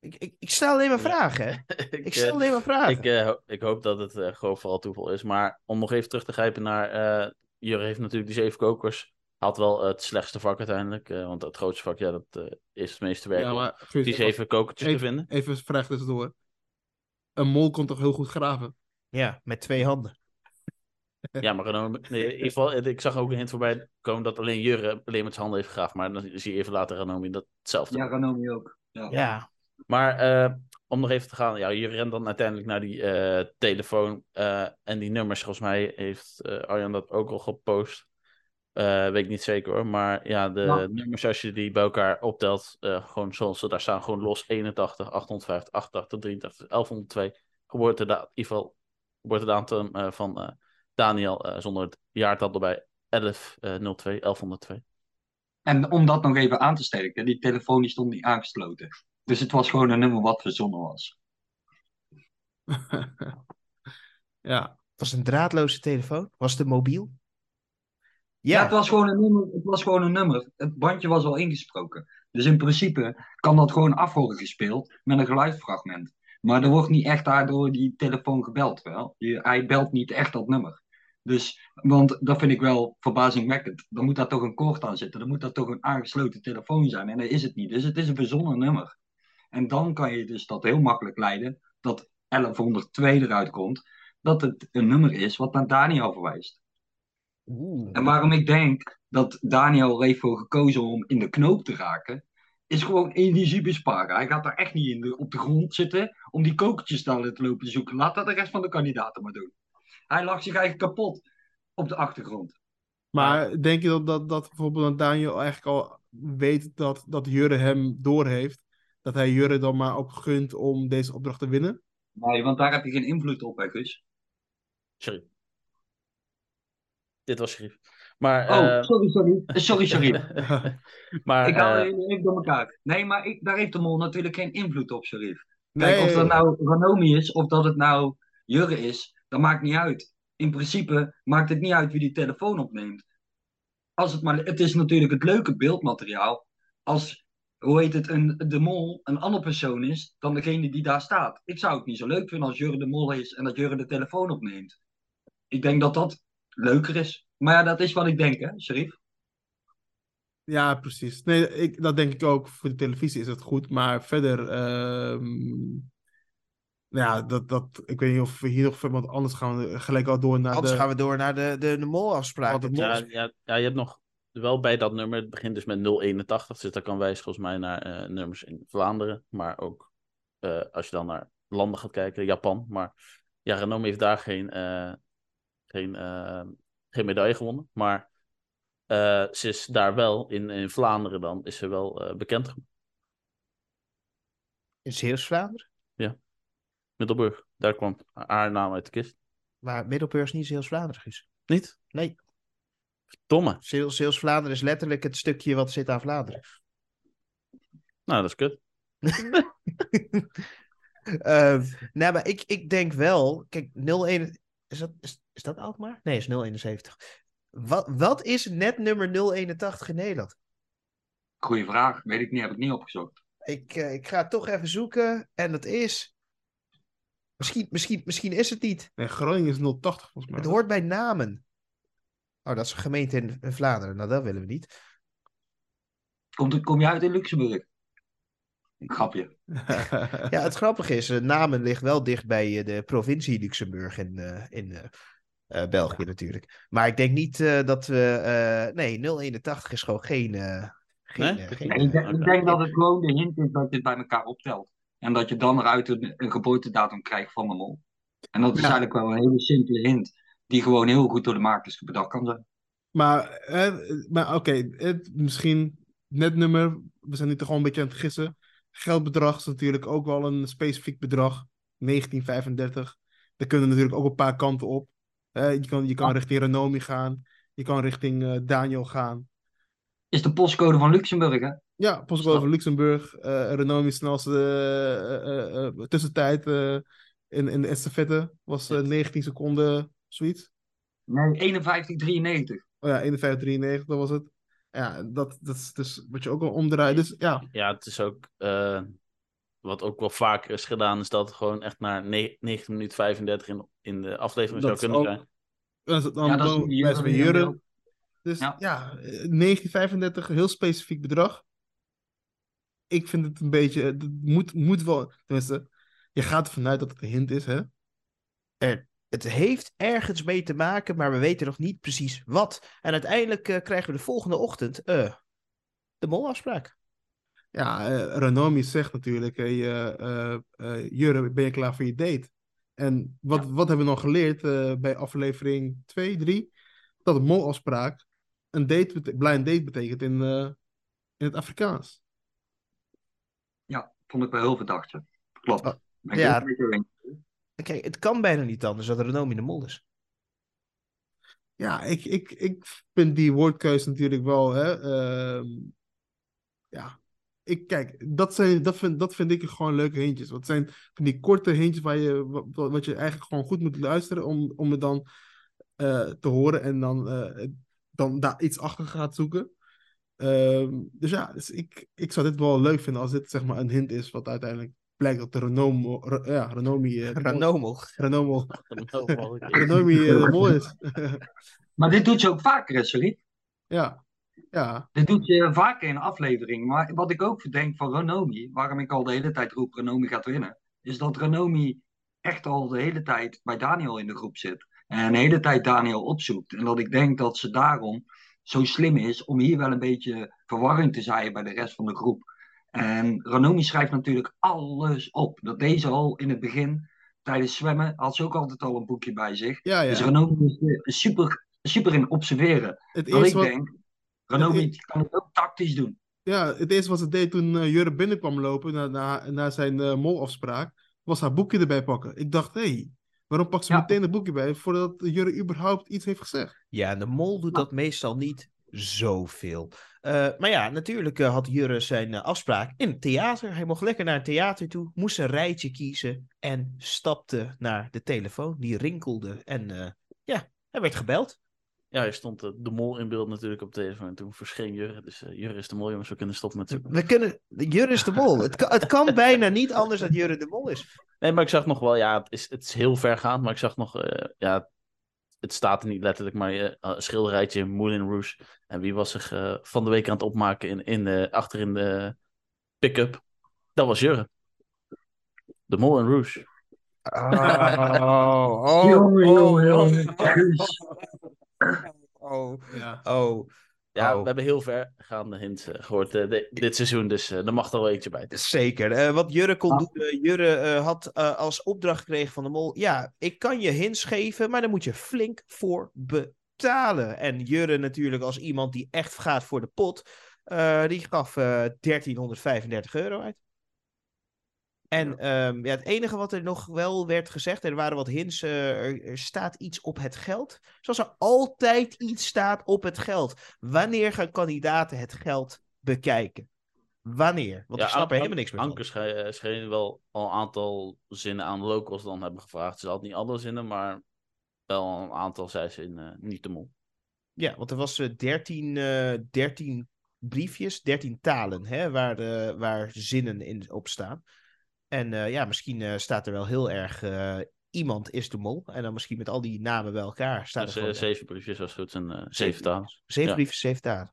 Ik, ik, ik stel alleen maar vragen, hè? ik, Ik eh, stel alleen maar vragen. ik, eh, ik hoop dat het eh, gewoon vooral toeval is. Maar om nog even terug te grijpen naar. eh Jurre heeft natuurlijk die zeven kokers. Had wel het slechtste vak uiteindelijk. eh, want het grootste vak, ja, dat eh, is het meeste werk. Ja, maar die even, zeven kokertjes te even, vinden. even een vraag tussendoor. Een mol kon toch heel goed graven? Ja, met twee handen. Ja, maar Renomi- nee, in ieder geval, ik zag ook een hint voorbij komen dat alleen Jurre alleen met zijn handen heeft gegraven. Maar dan zie je even later Renomi dat hetzelfde. Ja, Ranomi ook. Ja. Ja, Maar eh, om nog even te gaan, ja, je rent dan uiteindelijk naar die eh, telefoon. eh, en die nummers, volgens mij heeft eh, Arjan dat ook al gepost. Eh, weet ik niet zeker hoor. Maar ja, de Ja. nummers, als je die bij elkaar optelt, eh, gewoon zoals ze daar staan, gewoon los 81, 850, 88, 83, 1102. Geboorteda in ieder geval geboortedatum eh van eh, Daniel eh, zonder het jaartal erbij. 1102, 1102. En om dat nog even aan te sterken, die telefoon die stond niet aangesloten. Dus het was gewoon een nummer wat verzonnen was. ja. Was het een draadloze telefoon? Was het een mobiel? Ja, het, was gewoon een nummer, het was gewoon een nummer. Het bandje was al ingesproken. Dus in principe kan dat gewoon af gespeeld met een geluidsfragment. Maar er wordt niet echt daardoor die telefoon gebeld. Wel. Je, hij belt niet echt dat nummer. Dus, want dat vind ik wel verbazingwekkend. Dan moet daar toch een koord aan zitten. Dan moet dat toch een aangesloten telefoon zijn. En dat is het niet. Dus het is een verzonnen nummer. En dan kan je dus dat heel makkelijk leiden dat 1102 eruit komt. Dat het een nummer is wat naar Daniel verwijst. Oeh. En waarom ik denk dat Daniel er heeft voor gekozen om in de knoop te raken, is gewoon energie besparen. Hij gaat daar echt niet in de, op de grond zitten om die kokertjes daar te lopen zoeken. Laat dat de rest van de kandidaten maar doen. Hij lag zich eigenlijk kapot op de achtergrond. Maar denk je dat, dat, dat bijvoorbeeld dat Daniel eigenlijk al weet dat, dat Jurre hem doorheeft? Dat hij Jurre dan maar ook gunt om deze opdracht te winnen? Nee, want daar heb je geen invloed op, hè, Gus. Sorry. Dit was Sharif. Maar, Oh, eh, sorry, sorry. Sorry, sorry. maar ik haal eh, even door elkaar. Nee, maar ik, daar heeft de mol natuurlijk geen invloed op, Sharif. Kijk, Nee, of dat nou Ranomi is of dat het nou Jurre is, dat maakt niet uit. In principe maakt het niet uit wie die telefoon opneemt. Als het, maar, het is natuurlijk het leuke beeldmateriaal. Als, hoe heet het, een, de mol een andere persoon is dan degene die daar staat. Ik zou het niet zo leuk vinden als Jurre de mol is en dat Jurre de telefoon opneemt. Ik denk dat dat leuker is. Maar ja, dat is wat ik denk, hè, Sharif? Ja, precies. Nee, ik, dat denk ik ook. Voor de televisie is het goed. Maar verder, ehm, ja, dat, dat, ik weet niet of we hier nog voor iemand anders gaan. We gelijk al door naar Anders de... gaan we door naar de, de, de molafspraak. Ja, ja, ja, je hebt nog wel bij dat nummer, het begint dus met 081, dus dat kan wijzen volgens mij naar eh, nummers in Vlaanderen, maar ook eh, als je dan naar landen gaat kijken, Japan. Maar ja, Renome heeft daar geen, eh, geen, eh, geen medaille gewonnen, maar eh, ze is daar wel, in, in Vlaanderen dan, is ze wel eh, bekend. In Zeeuws-Vlaanderen? Middelburg, daar kwam haar naam uit de kist. Maar Middelburg is niet Zeeuws-Vlaanderen, Guus. Niet? Nee, Domme. Zeeuws- Zeeuws-Vlaanderen is letterlijk het stukje wat zit aan Vlaanderen. Nou, dat is kut. Ehm nou, maar ik, ik denk wel... Kijk, 01... Is dat, is, is dat Alkmaar? Nee, is 071. Wat, wat is net nummer 081 in Nederland? Goeie vraag. Weet ik niet, heb ik niet opgezocht. Ik, eh, ik ga het toch even zoeken. En dat is... Misschien, misschien, misschien is het niet. Nee, Groningen is 080 volgens mij. Het hoort bij namen. Oh, dat is een gemeente in, in Vlaanderen. Nou, dat willen we niet. Komt, kom je uit in Luxemburg? Grapje. Ja, het grappige is, eh, Namen ligt wel dicht bij eh, de provincie Luxemburg in, eh, in eh, België natuurlijk. Maar ik denk niet eh, dat we... eh, nee, 081 is gewoon geen... eh, geen, Nee? geen Nee, ik, denk, Oké. ik denk dat het gewoon de hint is dat je het bij elkaar optelt. En dat je dan eruit een, een geboortedatum krijgt van de mol. En dat is Ja. eigenlijk wel een hele simpele hint. Die gewoon heel goed door de makers bedacht kan zijn. Maar, maar oké, het misschien net nummer. We zijn nu toch gewoon een beetje aan het gissen. Geldbedrag is natuurlijk ook wel een specifiek bedrag. 1935. Daar kunnen natuurlijk ook een paar kanten op. Eh, je kan, je kan Ja. richting Renomi gaan. Je kan richting eh, Daniel gaan. Is de postcode van Luxemburg, hè? Ja, postcode van Luxemburg. eh Renomi snelste eh, tussentijd eh, in, in de estafette was eh, 19 seconden, zoiets. Nee, 5193. Oh ja, 51, 93, dat was het. Ja, dat, dat is dus wat je ook al omdraait. Dus ja, Ja, het is ook. eh, wat ook wel vaker is gedaan, is dat gewoon echt naar ne- 19 minuten 35 in, in de aflevering Dat zou is kunnen ook- zijn. dan is het dan Ja, dat is ook. Dus Ja. ja, eh, 1935, een heel specifiek bedrag. Ik vind het een beetje, het moet, moet wel, tenminste, je gaat ervan uit dat het een hint is, hè? Het heeft ergens mee te maken, maar we weten nog niet precies wat. En uiteindelijk eh, krijgen we de volgende ochtend eh, de molafspraak. Ja, eh Renomi zegt natuurlijk, hey, eh, eh, eh, Jurre, ben je klaar voor je date? En wat, wat hebben we nog geleerd eh, bij aflevering 2, 3? Dat een molafspraak een date, bete- blind date betekent in, eh, in het Afrikaans. Ja, vond ik wel heel verdacht. Klopt. Oh, ik ja. Kijk, het kan bijna niet anders dat Renomi de mol is. Ja, ik, ik, ik vind die woordkeuze natuurlijk wel. Hè, ehm, ja, ik, kijk, dat, zijn, dat, vind, dat vind ik gewoon leuke hintjes. Wat zijn van die korte hintjes waar je, wat, wat je eigenlijk gewoon goed moet luisteren om, om het dan eh, te horen en dan, eh, dan daar iets achter gaat zoeken. Ehm, dus ja, dus ik, ik zou dit wel leuk vinden als dit zeg maar een hint is wat uiteindelijk blijkt dat de Renomo, Re- ja, Renomi, eh, Ranomo. Renomo, Renomi. Eh, mol is. Maar dit doet je ook vaker, sorry. ja, ja, Dit doet je vaker in een aflevering. Maar wat ik ook verdenk van Renomi, waarom ik al de hele tijd roep Renomi gaat winnen, is dat Renomi echt al de hele tijd bij Daniel in de groep zit. En de hele tijd Daniel opzoekt. En dat ik denk dat ze daarom zo slim is om hier wel een beetje verwarring te zaaien bij de rest van de groep. En Renomi schrijft natuurlijk alles op. Dat deed ze al in het begin. Tijdens zwemmen had ze ook altijd al een boekje bij zich. ja, Dus ja. Renomi is eh, super, super in observeren. Het Dat ik wat, denk, Het kan het ook tactisch doen. ja, het eerste wat ze deed toen eh, Jurre binnenkwam lopen na, na, na zijn eh, molafspraak, was haar boekje erbij pakken. Ik dacht, hé, hey, waarom pakt ze Ja. meteen het boekje bij voordat Jurre überhaupt iets heeft gezegd? Ja, en de mol doet dat meestal niet zoveel. Eh, maar ja, natuurlijk had Jurre zijn afspraak in het theater. Hij mocht lekker naar het theater toe, moest een rijtje kiezen en stapte naar de telefoon. Die rinkelde en eh, ja, hij werd gebeld. Ja, er stond eh, de mol in beeld natuurlijk op telefoon. En toen verscheen Jurre. Dus eh, Jurre is de mol, jongens. We kunnen stoppen met zoeken. We kunnen, Jurre is de mol. Het kan, het kan bijna niet anders dat Jurre de mol is. Nee, maar ik zag nog wel, ja, het is, het is heel vergaand. Maar ik zag nog, eh, ja, het staat er niet letterlijk, maar eh, een schilderijtje Moulin Rouge. En wie was zich van de week aan het opmaken in, in de, achter in de pick-up? Dat was Jurre. De Moulin Rouge. Oh, Jongen, jongen, jongen. oh, Ja. oh. Ja, Oh. we hebben heel vergaande hints eh, gehoord eh, de- dit seizoen. Dus eh er mag er wel eentje bij. Zeker. Eh, wat Jurre kon Ah. doen, Jurre eh, had eh, als opdracht gekregen van de mol, ja, ik kan je hints geven, maar daar moet je flink voor betalen. En Jurre natuurlijk als iemand die echt gaat voor de pot, eh, die gaf eh 1335 euro uit. En ehm, ja, het enige wat er nog wel werd gezegd, er waren wat hints, eh, er, er staat iets op het geld. Zoals er altijd iets staat op het geld. Wanneer gaan kandidaten het geld bekijken? Wanneer? Want ik snap er helemaal niks meer van. Anker scheen, eh, scheen wel al een aantal zinnen aan de locals dan hebben gevraagd. Ze had niet alle zinnen, maar wel een aantal zei ze in eh, niet de mol. Ja, want er was eh 13, eh 13 briefjes, 13 talen, hè, waar, eh, waar zinnen in op staan. En eh, ja, misschien eh, staat er wel heel erg eh, iemand is de mol. En dan misschien met al die namen bij elkaar staat er gewoon zeven briefjes was goed en eh, zeven talen. zeven ja. briefjes, zeven talen.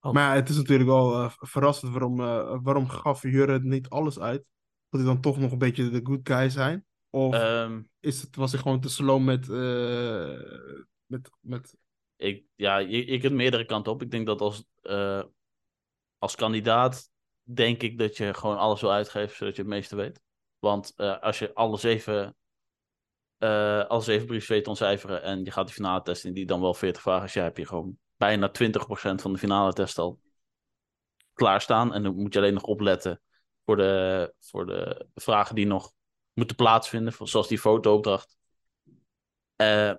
Maar ja, het is natuurlijk wel verrassend waarom, eh, waarom gaf Jurre niet alles uit? Wil hij dan toch nog een beetje de good guy zijn? Of Ehm, is het, was hij gewoon te slow met, eh, met, met... ik, ja, je, je kunt meerdere kanten op. Ik denk dat als, eh, als kandidaat denk ik dat je gewoon alles wil uitgeven zodat je het meeste weet. Want eh, als je alle zeven, eh alle zeven briefs weet ontcijferen en je gaat de finale test in die dan wel 40 vragen is, heb je gewoon bijna 20% van de finale test al klaarstaan. En dan moet je alleen nog opletten voor de, voor de vragen die nog moeten plaatsvinden, zoals die fotoopdracht. Eh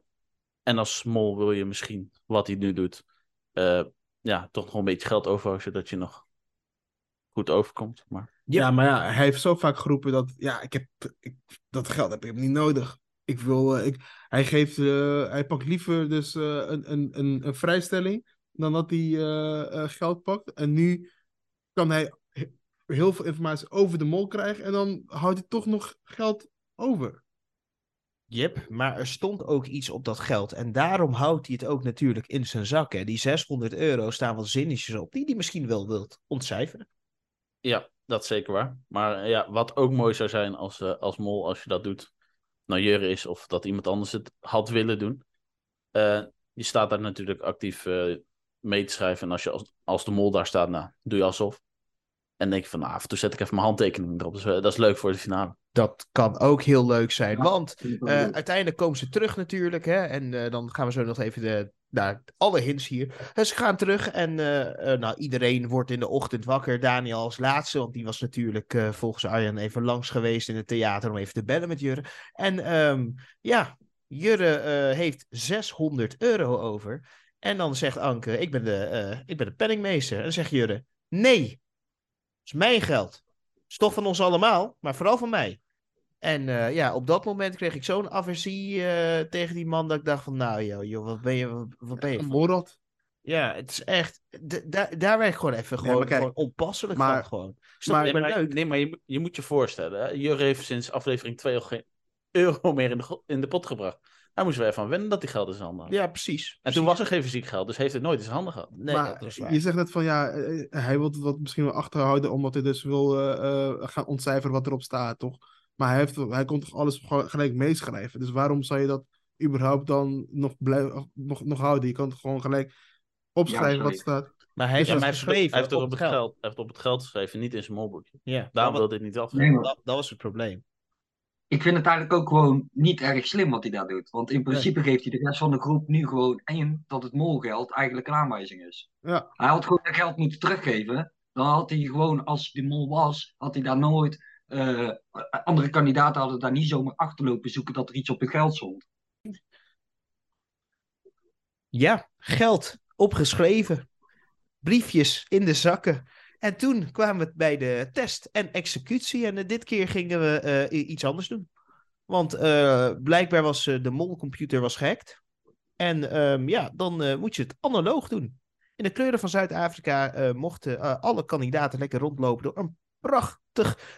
en als small wil je misschien, wat hij nu doet, ja, toch nog een beetje geld overhouden, zodat je nog goed overkomt. Maar Ja. maar ja, hij heeft zo vaak geroepen dat, ja, ik heb, ik, dat geld heb ik niet nodig. Ik wil, eh, ik, hij geeft, eh, hij pakt liever dus eh, een, een, een, een vrijstelling dan dat hij eh, eh, geld pakt. En nu kan hij he- heel veel informatie over de mol krijgen en dan houdt hij toch nog geld over. Yep, maar er stond ook iets op dat geld. En daarom houdt hij het ook natuurlijk in zijn zak. Hè. Die 600 euro staan wat zinnetjes op die hij misschien wel wilt ontcijferen. Ja, dat is zeker waar. Maar eh, ja, wat ook mooi zou zijn als, eh, als mol, als je dat doet, nou Jurre is of dat iemand anders het had willen doen. Eh, je staat daar natuurlijk actief eh, mee te schrijven. En als, je als, als de mol daar staat, nou, doe je alsof. En denk je van, nou, af en toe zet ik even mijn handtekening erop. Dus, dat is leuk voor de finale. Dat kan ook heel leuk zijn. Ja. Want Eh, uiteindelijk komen ze terug natuurlijk. Hè? En eh, dan gaan we zo nog even de, naar alle hints hier. Eh, ze gaan terug en eh, eh, nou, iedereen wordt in de ochtend wakker. Daniel als laatste, want die was natuurlijk volgens Arjan even langs geweest in het theater om even te bellen met Jurre. En ehm, ja, Jurre heeft 600 euro over. En dan zegt Anke, ik ben de, ik ben de penningmeester. En dan zegt Jurre, nee, is mijn geld. is toch van ons allemaal, maar vooral van mij. En eh, ja, op dat moment kreeg ik zo'n aversie eh, tegen die man dat ik dacht van, nou joh, joh wat ben je, wat, wat ben je? Morad. Ja, het is echt, daar daar werd ik gewoon even gewoon, maar kijk, gewoon onpasselijk maar- van gewoon. Is maar- Nee, maar, leuk? nee, maar je, moet- je moet je voorstellen. Hè? Jurre heeft sinds aflevering 2 al geen euro meer in de, in de pot gebracht. Daar moesten we even aan wennen dat hij geld in zijn handen had. Ja, precies. En precies. toen was er geen fysiek geld, dus heeft het nooit in zijn handen gehad. Nee, maar dat is waar. je zegt net van ja, eh, hij wil het wat misschien wel achterhouden omdat hij dus wil eh, eh, gaan ontcijferen wat erop staat, toch? Maar hij, heeft, hij kon toch alles gewoon gelijk meeschrijven. Dus waarom zou je dat überhaupt dan nog, blijven, nog, nog houden? Je kan het gewoon gelijk opschrijven wat staat. Maar hij heeft Ja, het geschreven hij heeft op op het geld. Hij heeft het op het geld geschreven, niet in zijn molboekje. Ja, Daarom dat, wil dit niet af. Nee, dat, dat was het probleem. ik vind het eigenlijk ook gewoon niet erg slim wat hij daar doet. Want in principe geeft hij de rest van de groep nu gewoon één dat het molgeld eigenlijk een aanwijzing is. Ja. Hij had gewoon dat geld moeten teruggeven. Dan had hij gewoon, als hij de mol was, had hij daar nooit. Eh, andere kandidaten hadden daar niet zomaar achterlopen zoeken dat er iets op het geld stond. Ja, geld opgeschreven. Briefjes in de zakken. En toen kwamen we bij de test en executie. En eh, dit keer gingen we eh, iets anders doen. Want blijkbaar was de molcomputer was gehackt. En ehm, ja, dan moet je het analoog doen. In de kleuren van Zuid-Afrika mochten alle kandidaten lekker rondlopen door een prachtig,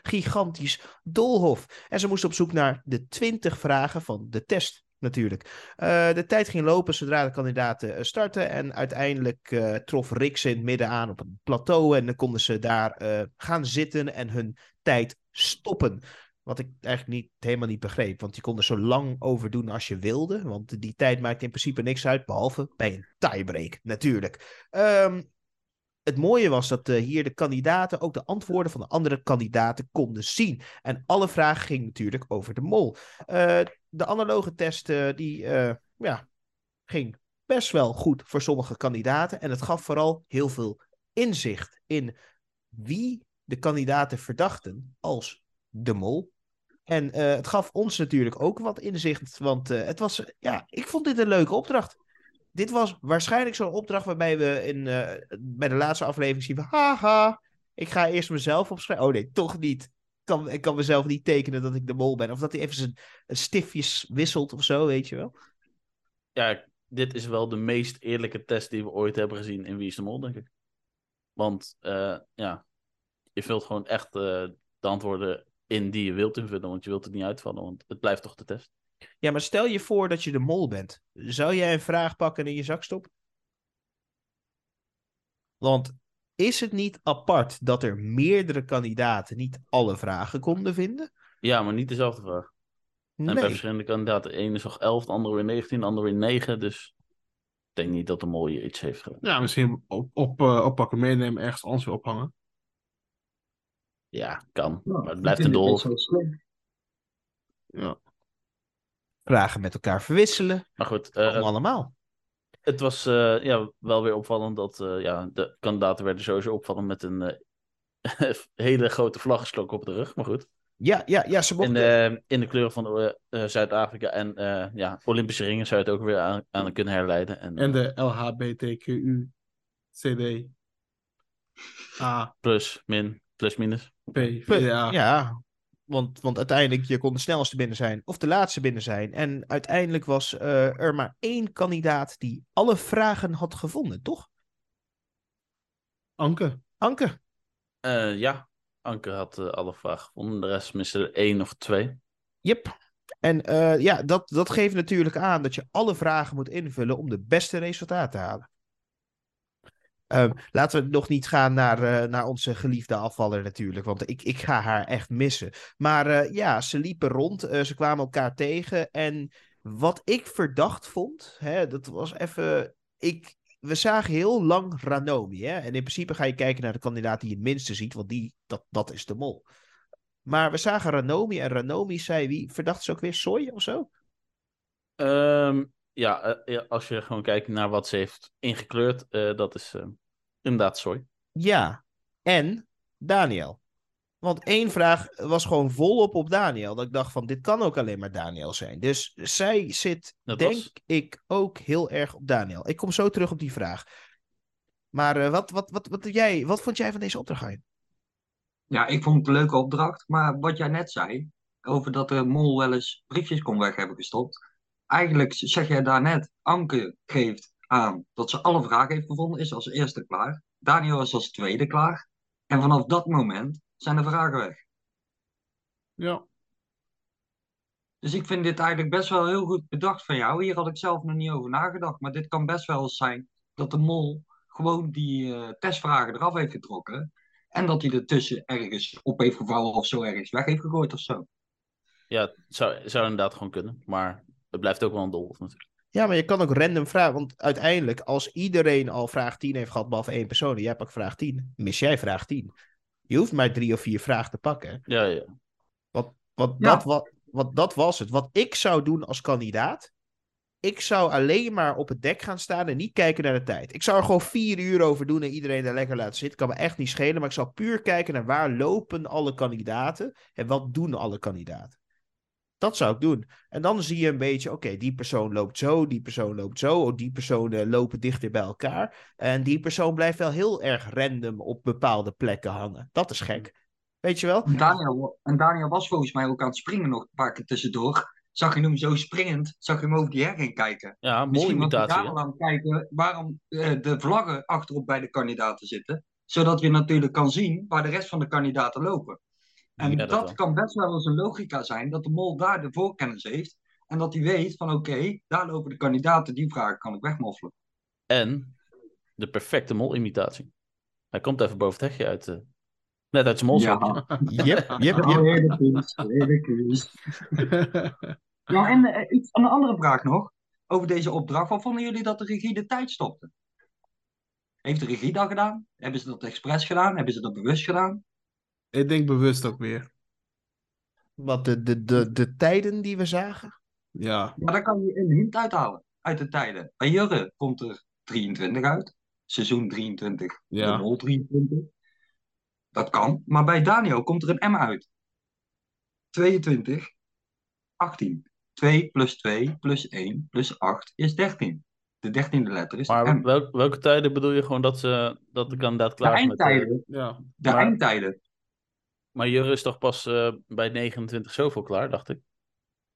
gigantisch doolhof. En ze moesten op zoek naar de 20 vragen van de test, natuurlijk. Eh, de tijd ging lopen zodra de kandidaten eh, startten. En uiteindelijk eh, trof Rick ze in het midden aan op een plateau. En dan konden ze daar gaan zitten en hun tijd stoppen. Wat ik eigenlijk niet, helemaal niet begreep. Want je kon er zo lang over doen als je wilde. Want die tijd maakt in principe niks uit. Behalve bij een tiebreak, natuurlijk. Ehm, het mooie was dat eh, hier de kandidaten ook de antwoorden van de andere kandidaten konden zien. En alle vragen gingen natuurlijk over de mol. Eh, de analoge test eh, die, ja, ging best wel goed voor sommige kandidaten. En het gaf vooral heel veel inzicht in wie de kandidaten verdachten als de mol. En het gaf ons natuurlijk ook wat inzicht, want het was, ja, ik vond dit een leuke opdracht. Dit was waarschijnlijk zo'n opdracht waarbij we in, eh, bij de laatste aflevering zien van, haha, ik ga eerst mezelf opschrijven. Oh nee, toch niet. Ik kan, ik kan mezelf niet tekenen dat ik de mol ben. Of dat hij even zijn stiftjes wisselt of zo, weet je wel. Ja, dit is wel de meest eerlijke test die we ooit hebben gezien in Wie is de Mol, denk ik. Want eh, ja, je vult gewoon echt eh, de antwoorden in die je wilt invullen, want je wilt het niet uitvallen, want het blijft toch de test. Ja, maar stel je voor dat je de mol bent. Zou jij een vraag pakken en in je zak stoppen? Want is het niet apart dat er meerdere kandidaten niet alle vragen konden vinden? Ja, maar niet dezelfde vraag. En bij verschillende kandidaten, de ene is nog 11, de andere weer 19, de andere weer 9, dus ik denk niet dat de mol je iets heeft gedaan. Ja, misschien op, op, eh, oppakken, meenemen, ergens anders weer ophangen. Ja, kan, Ja, maar het blijft een slim. Ja. Vragen met elkaar verwisselen. Maar goed, eh, Allemaal. Het was eh, ja, wel weer opvallend dat eh, ja, de kandidaten werden sowieso opvallend met een eh, hele grote vlaggestok op de rug. Maar goed, Ja, ja, ja, ze in mochten... de, in de kleuren van Zuid-Afrika en eh, ja, Olympische ringen zou je het ook weer aan, aan kunnen herleiden. En, En de LHBTQU CD A plus, min, plus, minus. P. VDA. Ja, want, want uiteindelijk, je kon de snelste binnen zijn of de laatste binnen zijn. En uiteindelijk was eh, er maar één kandidaat die alle vragen had gevonden, toch? Anke. Anke. Eh, ja, Anke had eh, alle vragen gevonden. De rest miste er één of twee. Yep. En eh, ja, dat, dat geeft natuurlijk aan dat je alle vragen moet invullen om de beste resultaat te halen. Ehm, laten we nog niet gaan naar, eh, naar onze geliefde afvaller natuurlijk, want ik, ik ga haar echt missen. Maar eh, ja, ze liepen rond, eh, ze kwamen elkaar tegen. En wat ik verdacht vond, hè, dat was even... Ik, we zagen heel lang Ranomi. Hè? En in principe ga je kijken naar de kandidaat die je het minste ziet, want die, dat, dat is de mol. Maar we zagen Ranomi en Ranomi zei wie? Verdacht ze ook weer Soy of zo? Ehm, ja, eh, ja, als je gewoon kijkt naar wat ze heeft ingekleurd, eh, dat is eh, inderdaad soy. Ja. En Daniel. Want één vraag was gewoon volop op Daniel. Dat ik dacht van, dit kan ook alleen maar Daniel zijn. Dus zij zit, Dat denk was- ik, ook heel erg op Daniel. Ik kom zo terug op die vraag. Maar eh, wat, wat, wat, wat, jij, wat vond jij van deze opdracht? Ja, ik vond het een leuke opdracht. Maar wat jij net zei, over dat de mol wel eens briefjes kon weg hebben gestopt. Eigenlijk zeg jij daar net, Anke geeft aan dat ze alle vragen heeft gevonden, is als eerste klaar. Daniel is als tweede klaar. En vanaf dat moment zijn de vragen weg. Ja. Dus ik vind dit eigenlijk best wel heel goed bedacht van jou. Hier had ik zelf nog niet over nagedacht. Maar dit kan best wel eens zijn dat de mol gewoon die eh, testvragen eraf heeft getrokken. En dat hij er tussen ergens op heeft gevouwen of zo ergens weg heeft gegooid of zo. Ja, het zou, zou inderdaad gewoon kunnen. Maar het blijft ook wel een doolhof natuurlijk. Ja, maar je kan ook random vragen. Want uiteindelijk, als iedereen al vraag 10 heeft gehad, behalve één persoon, en jij pakt vraag 10, mis jij vraag 10. Je hoeft maar drie of vier vragen te pakken. Ja, ja. Wat, wat, Ja. dat, wat, wat dat was het. Wat ik zou doen als kandidaat. Ik zou alleen maar op het dek gaan staan en niet kijken naar de tijd. Ik zou er gewoon vier uur over doen en iedereen daar lekker laten zitten. Kan me echt niet schelen, maar ik zou puur kijken naar waar lopen alle kandidaten en wat doen alle kandidaten. Dat zou ik doen. En dan zie je een beetje, oké, die persoon loopt zo, die persoon loopt zo, oh, die personen lopen dichter bij elkaar. En die persoon blijft wel heel erg random op bepaalde plekken hangen. Dat is gek. Weet je wel? En Daniel, en Daniel was volgens mij ook aan het springen nog een paar keer tussendoor. Zag je hem zo springend, zag je hem over die heg heen kijken. Ja, Misschien daar hè? wel aan kijken waarom eh, de vlaggen achterop bij de kandidaten zitten. Zodat je natuurlijk kan zien waar de rest van de kandidaten lopen. En Ja, dat kan best wel eens een logica zijn, dat de mol daar de voorkennis heeft. En dat hij weet van oké, daar lopen de kandidaten, die vragen kan ik wegmoffelen. En de perfecte mol-imitatie. Hij komt even boven het hekje uit. eh, net uit zijn mol. Ja. Yep, yep, yep. Nou, en eh, iets, een andere vraag nog over deze opdracht. Wat vonden jullie dat de regie de tijd stopte? Heeft de regie dat gedaan? Hebben ze dat expres gedaan? Hebben ze dat bewust gedaan? Ik denk bewust ook weer. Wat de, de, de, de tijden die we zagen. Ja. Maar daar kan je een hint uithalen uit de tijden. Bij Jurre komt er 23 uit. Seizoen 23, Ja. de Mol 23. Dat kan. Maar bij Daniel komt er een M uit. 22, 18. 2 plus 2 plus 1 plus 8 is 13. De dertiende letter is Maar M. welke tijden bedoel je gewoon dat, ze, dat de kandidaat De klaar is met... eh, eindtijden. Ja. De maar- eindtijden. Maar Jurre is toch pas eh, bij 29 zoveel klaar, dacht ik.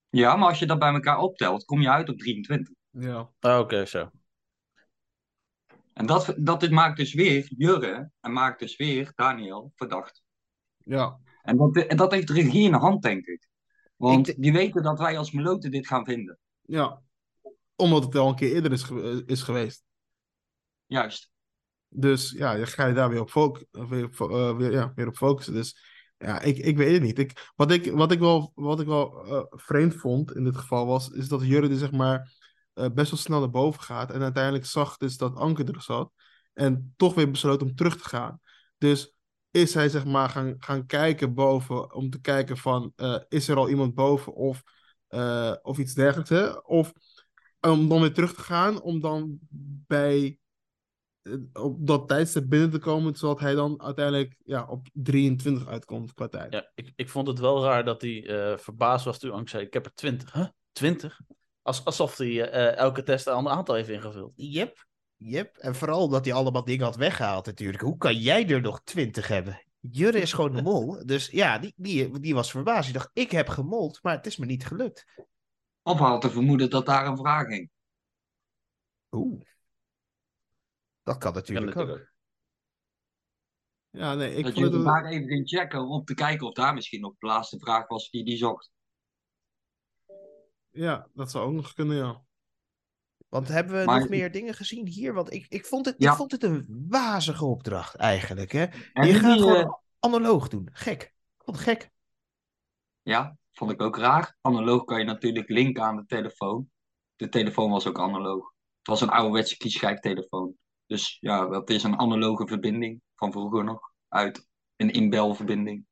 Ja, maar als je dat bij elkaar optelt, kom je uit op 23. Ja. Ah, oké, zo. En dat, dat is- maakt dus weer Jurre en maakt dus weer Daniel verdacht. Ja. En dat, en dat heeft de regie in de hand, denk ik. Want Ik die weten dat wij als meloten dit gaan vinden. Ja. Omdat het al een keer eerder is, ge- is geweest. Juist. Dus ja, dan ga je daar weer op, weer, eh, weer, ja, weer op focussen. Dus ja, ik, ik weet het niet. Ik, wat, ik, wat ik wel, wat ik wel eh, vreemd vond in dit geval was, is dat Jurre zeg maar eh, best wel snel naar boven gaat. En uiteindelijk zag dus dat Anke er zat. En toch weer besloot om terug te gaan. Dus is hij zeg maar gaan, gaan kijken boven om te kijken van, eh, is er al iemand boven of, of iets dergelijks. Hè? Of om dan weer terug te gaan, om dan bij op dat tijdstip binnen te komen, zodat hij dan uiteindelijk ja, op 23 uitkomt qua tijd. Ja, ik, ik vond het wel raar dat hij eh, verbaasd was toen Ank zei, ik heb er 20. Huh? 20? Als, alsof hij eh, elke test een ander aantal heeft ingevuld. Yep, yep. En vooral omdat hij allemaal dingen had weggehaald natuurlijk. Hoe kan jij er nog twintig hebben? Jurre is gewoon een mol. Dus ja, die, die, die was verbaasd. Die dacht, ik heb gemold, maar het is me niet gelukt. Of had te vermoeden dat daar een vraag ging. Oeh. Dat kan natuurlijk natuurlijk ook. Ja, nee, ik dat vond je het... daar even ging checken om te kijken of daar misschien nog de laatste vraag was die die zocht. Ja, dat zou ook nog kunnen, ja. Want hebben we Maar- nog meer dingen gezien hier? Want ik, ik, vond het, Ja. ik vond het een wazige opdracht eigenlijk. Hè? En je gaat die, gewoon eh, analoog doen. Gek. Het gek. Ja, vond ik ook raar. Analoog kan je natuurlijk linken aan de telefoon. De telefoon was ook analoog. Het was een ouderwetse kiesschijftelefoon. Dus ja, dat is een analoge verbinding van vroeger nog. Uit een inbelverbinding.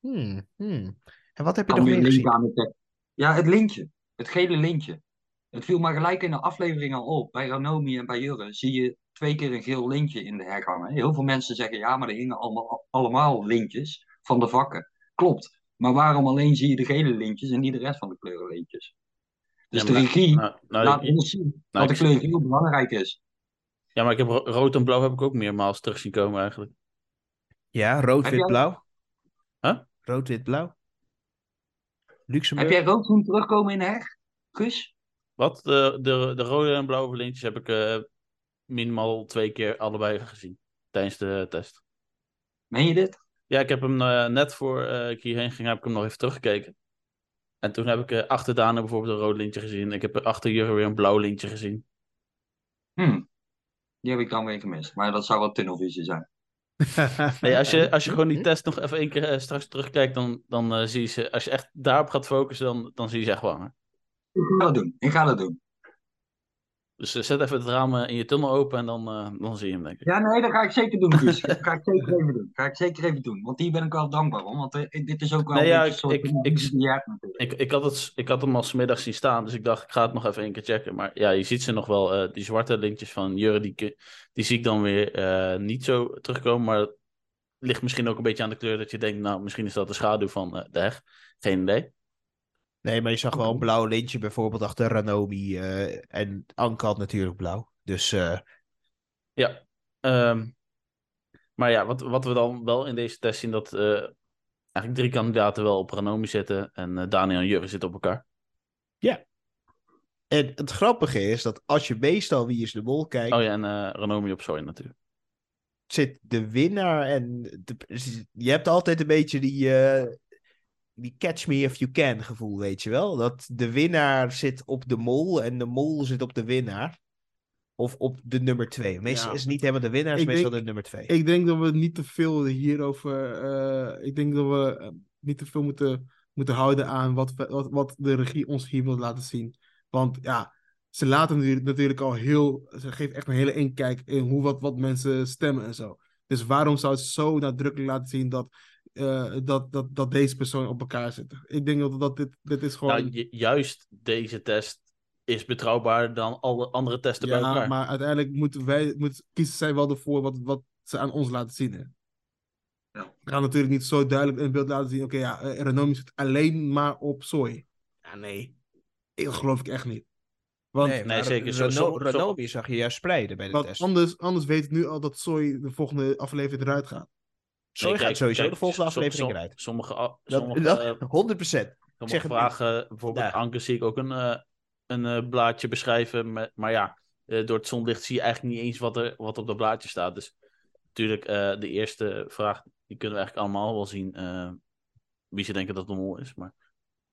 Hmm, hmm. En wat heb je nog meer gezien? Ja, het lintje. Het gele lintje. Het viel maar gelijk in de aflevering al op. Bij Ranomi en bij Jurre zie je twee keer een geel lintje in de hangen. Heel veel mensen zeggen ja, maar er hingen allemaal, allemaal lintjes van de vakken. Klopt. Maar waarom alleen zie je de gele lintjes en niet de rest van de kleurenlintjes? Dus Ja, de regie Nou, nou, laat ons zien nou, dat de kleur heel belangrijk is. Ja, maar ik heb ro- rood en blauw heb ik ook meermaals terug zien komen eigenlijk. Ja, rood, Heb wit, jij- blauw. Huh? Rood, wit, blauw. Heb Luxemburg. jij rood zien terugkomen in de heg? Gus? Wat? De, de, de rode en blauwe lintjes heb ik eh, minimaal twee keer allebei gezien. Tijdens de test. Meen je dit? Ja, ik heb hem eh, net voor eh, ik hierheen ging, heb ik hem nog even teruggekeken. En toen heb ik eh, achter Dana bijvoorbeeld een rood lintje gezien. Ik heb achter Jurgen weer een blauw lintje gezien. Hm. Die heb ik dan weer gemist. Maar dat zou wel tunnelvisie zijn. Nee, als, je, als je gewoon die test nog even één keer eh, straks terugkijkt, dan, dan eh, zie je ze. Als je echt daarop gaat focussen, dan, dan zie je ze echt wel hangen. Ik ga dat doen. Ik ga dat doen. Dus eh, zet even het raam eh, in je tunnel open en dan, eh, dan zie je hem, denk ik. Ja, nee, dat ga ik zeker doen, Gus. Dat ga ik zeker even doen. Ga ik zeker even doen. Want hier ben ik wel dankbaar om. Want dit is ook wel Nee, een ja, beetje ik- soort ik- ik-. Ik, ik, had het, ik had hem al smiddags zien staan, dus ik dacht, ik ga het nog even één keer checken. Maar ja, je ziet ze nog wel. die zwarte lintjes van Jurre, die, die zie ik dan weer niet zo terugkomen. Maar het ligt misschien ook een beetje aan de kleur dat je denkt, nou, misschien is dat de schaduw van eh, de heg. Geen idee. Nee, maar je zag wel een blauw lintje bijvoorbeeld achter Ranomi. eh, en Anke had natuurlijk blauw. Dus eh, Ja. Ehm, maar ja, wat, wat we dan wel in deze test zien, dat eh, eigenlijk drie kandidaten wel op Ranomi zitten. En Daniel en Jurre zitten op elkaar. En het grappige is dat als je meestal Wie is de Mol kijkt, Oh ja, en Ranomi op Soy natuurlijk. zit de winnaar en de- je hebt altijd een beetje die, die catch me if you can gevoel, weet je wel? Dat de winnaar zit op de mol en de mol zit op de winnaar. Of op de nummer twee. Meestal Ja. is het niet helemaal de winnaar, is meestal de nummer twee. Ik denk dat we niet te veel hierover. eh, ik denk dat we eh, niet te veel moeten, moeten houden aan wat, wat, wat de regie ons hier wil laten zien. Want ja, ze laten natuurlijk, natuurlijk al heel. Ze geeft echt een hele inkijk in hoe wat, wat mensen stemmen en zo. Dus waarom zou het zo nadrukkelijk laten zien dat, eh, dat, dat, dat deze persoon op elkaar zitten? Ik denk dat, dat dit, dit is gewoon. Nou, ju- juist deze test is betrouwbaarder dan alle andere testen bij ja, elkaar. maar uiteindelijk moeten wij, moet, kiezen zij wel ervoor wat, wat ze aan ons laten zien. Hè? Ja. We gaan natuurlijk niet zo duidelijk in beeld laten zien. Oké, ja, eh, Renomi zit alleen maar op soy. Ja, nee. Ik- Dat geloof ik echt niet. Want, nee, zeker. Zo- zo- zag je juist spreiden bij de want test. anders, anders weet ik nu al dat soy de volgende aflevering eruit gaat. Nee, gaat kijk- sowieso de volgende aflevering som- eruit. Sommige, Dat, sommige, dat, eh, 100%. sommige zeg het vragen, bijvoorbeeld Ja. Anke zie ik ook een, eh, een eh, blaadje beschrijven. Met, maar ja, eh, door het zonlicht zie je eigenlijk niet eens wat er wat op dat blaadje staat. Dus natuurlijk, eh, de eerste vraag, die kunnen we eigenlijk allemaal wel zien. eh, wie ze denken dat de mol is. Maar,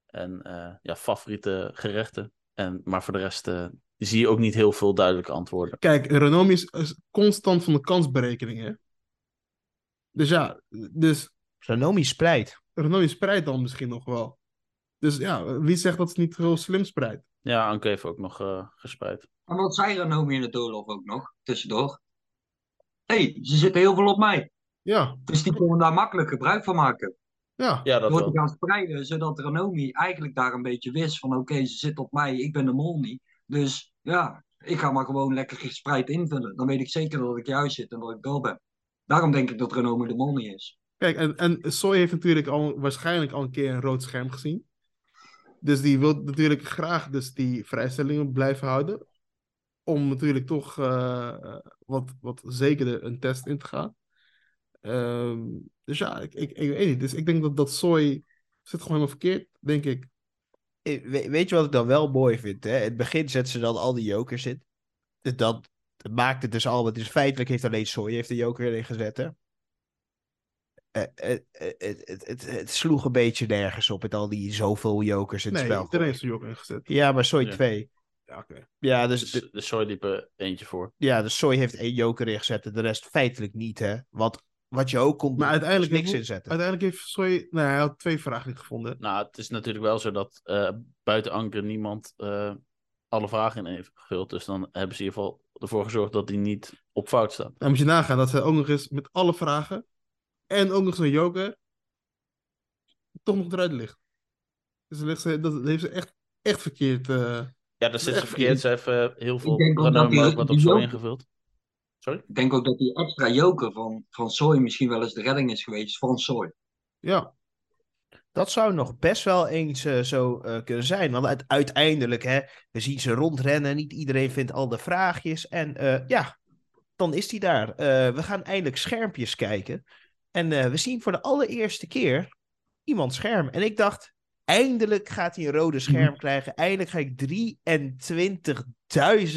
en eh, ja, favoriete gerechten. En, maar voor de rest eh, zie je ook niet heel veel duidelijke antwoorden. Kijk, Renomi is, constant van de kansberekening. Dus ja, dus Ranomi spreidt. Renomi spreidt dan misschien nog wel. Dus ja, wie zegt dat ze niet heel slim spreidt? Ja, Anke heeft ook nog eh, gespreid. En wat zei Ranomi in de doorloop ook nog, tussendoor? Hé, hey, ze zitten heel veel op mij. Ja, Dus die kunnen daar makkelijk gebruik van maken. ja. Ja, dat Door wel. te gaan spreiden, zodat Ranomi eigenlijk daar een beetje wist van oké, ze zit op mij, ik ben de mol niet. Dus ja, ik ga maar gewoon lekker gespreid invullen. Dan weet ik zeker dat ik juist zit en dat ik door ben. Daarom denk ik dat Ranomi de mol niet is. Kijk, en, en Soy heeft natuurlijk al waarschijnlijk al een keer een rood scherm gezien. Dus die wil natuurlijk graag dus die vrijstellingen blijven houden. Om natuurlijk toch eh, wat, wat zekerder een test in te gaan. Ehm, dus ja, ik, ik, ik weet niet. Dus ik denk dat, dat Soy zit gewoon helemaal verkeerd, denk ik. Eh, we- Weet je wat ik dan wel mooi vind? Hè? In het begin zet ze dan al die jokers in. Dus Dat maakt het dus al. Want dus feitelijk heeft alleen Soy heeft de joker erin gezet. Hè? Eh, eh, eh, het, het, het, het sloeg een beetje nergens op met al die zoveel jokers in het Nee, spel. iedereen heeft zijn ook ingezet. Ja, maar Soy Ja. 2. Ja, oké. Ja, dus, de, de Soy liep er eentje voor. ja, dus Soy heeft één joker ingezet en de rest feitelijk niet. Hè? Want wat je ook kon doen, Maar uiteindelijk is niks heeft- inzetten. Uiteindelijk heeft Soy... Nou, hij had twee vragen gevonden. Nou, het is natuurlijk wel zo dat eh, buiten Anker niemand eh, alle vragen in heeft gevuld. Dus dan hebben ze in ieder geval ervoor gezorgd dat die niet op fout staat. Dan moet je nagaan dat ze ook nog eens met alle vragen en ook nog zo'n joker toch nog eruit ligt. Dus dan ligt ze, dat heeft ze echt, echt verkeerd. eh, Ja, dat zit ze Echt verkeerd. Ze heeft eh, heel veel ook wat op joker- ingevuld. Sorry? Ik denk ook dat die extra joker van, van Soy misschien wel eens de redding is geweest van Soy. ja, Dat zou nog best wel eens eh, zo eh, kunnen zijn. Want uite- uiteindelijk, hè, we zien ze rondrennen. Niet iedereen vindt al de vraagjes. En eh, ja, dan is hij daar. We gaan eindelijk schermpjes kijken. En we zien voor de allereerste keer iemand scherm. En ik dacht, eindelijk gaat hij een rode scherm krijgen. Eindelijk ga ik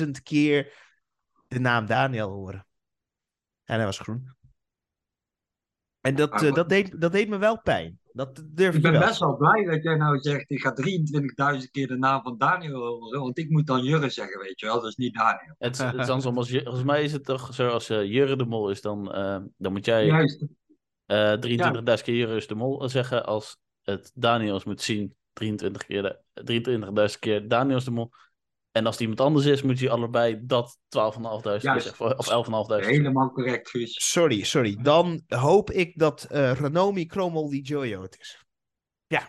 23.000 keer de naam Daniel horen. En hij was groen. En dat, wat- dat, deed, dat deed me wel pijn. Dat durf Ik ik ben wel. best wel blij dat jij nou zegt, ik ga 23.000 keer de naam van Daniel horen, want ik moet dan Jurre zeggen, weet je wel, dat is niet Daniel. Het, is- het is andersom. Als, volgens mij is het toch zo, als eh, Jurre de Mol is, dan, eh, dan moet jij Juist, eh 23.000 keer Jurre is de Mol zeggen. Als het Daniels moet zien, 23 keer de- 23.000 keer Daniel is de Mol. En als het iemand anders is, moet je allebei dat 12.500 keer Juist. zeggen. Of 11.500 keer. helemaal correct, Guus. Sorry, sorry. Dan hoop ik dat eh Renomi Kromel die Jojo het is.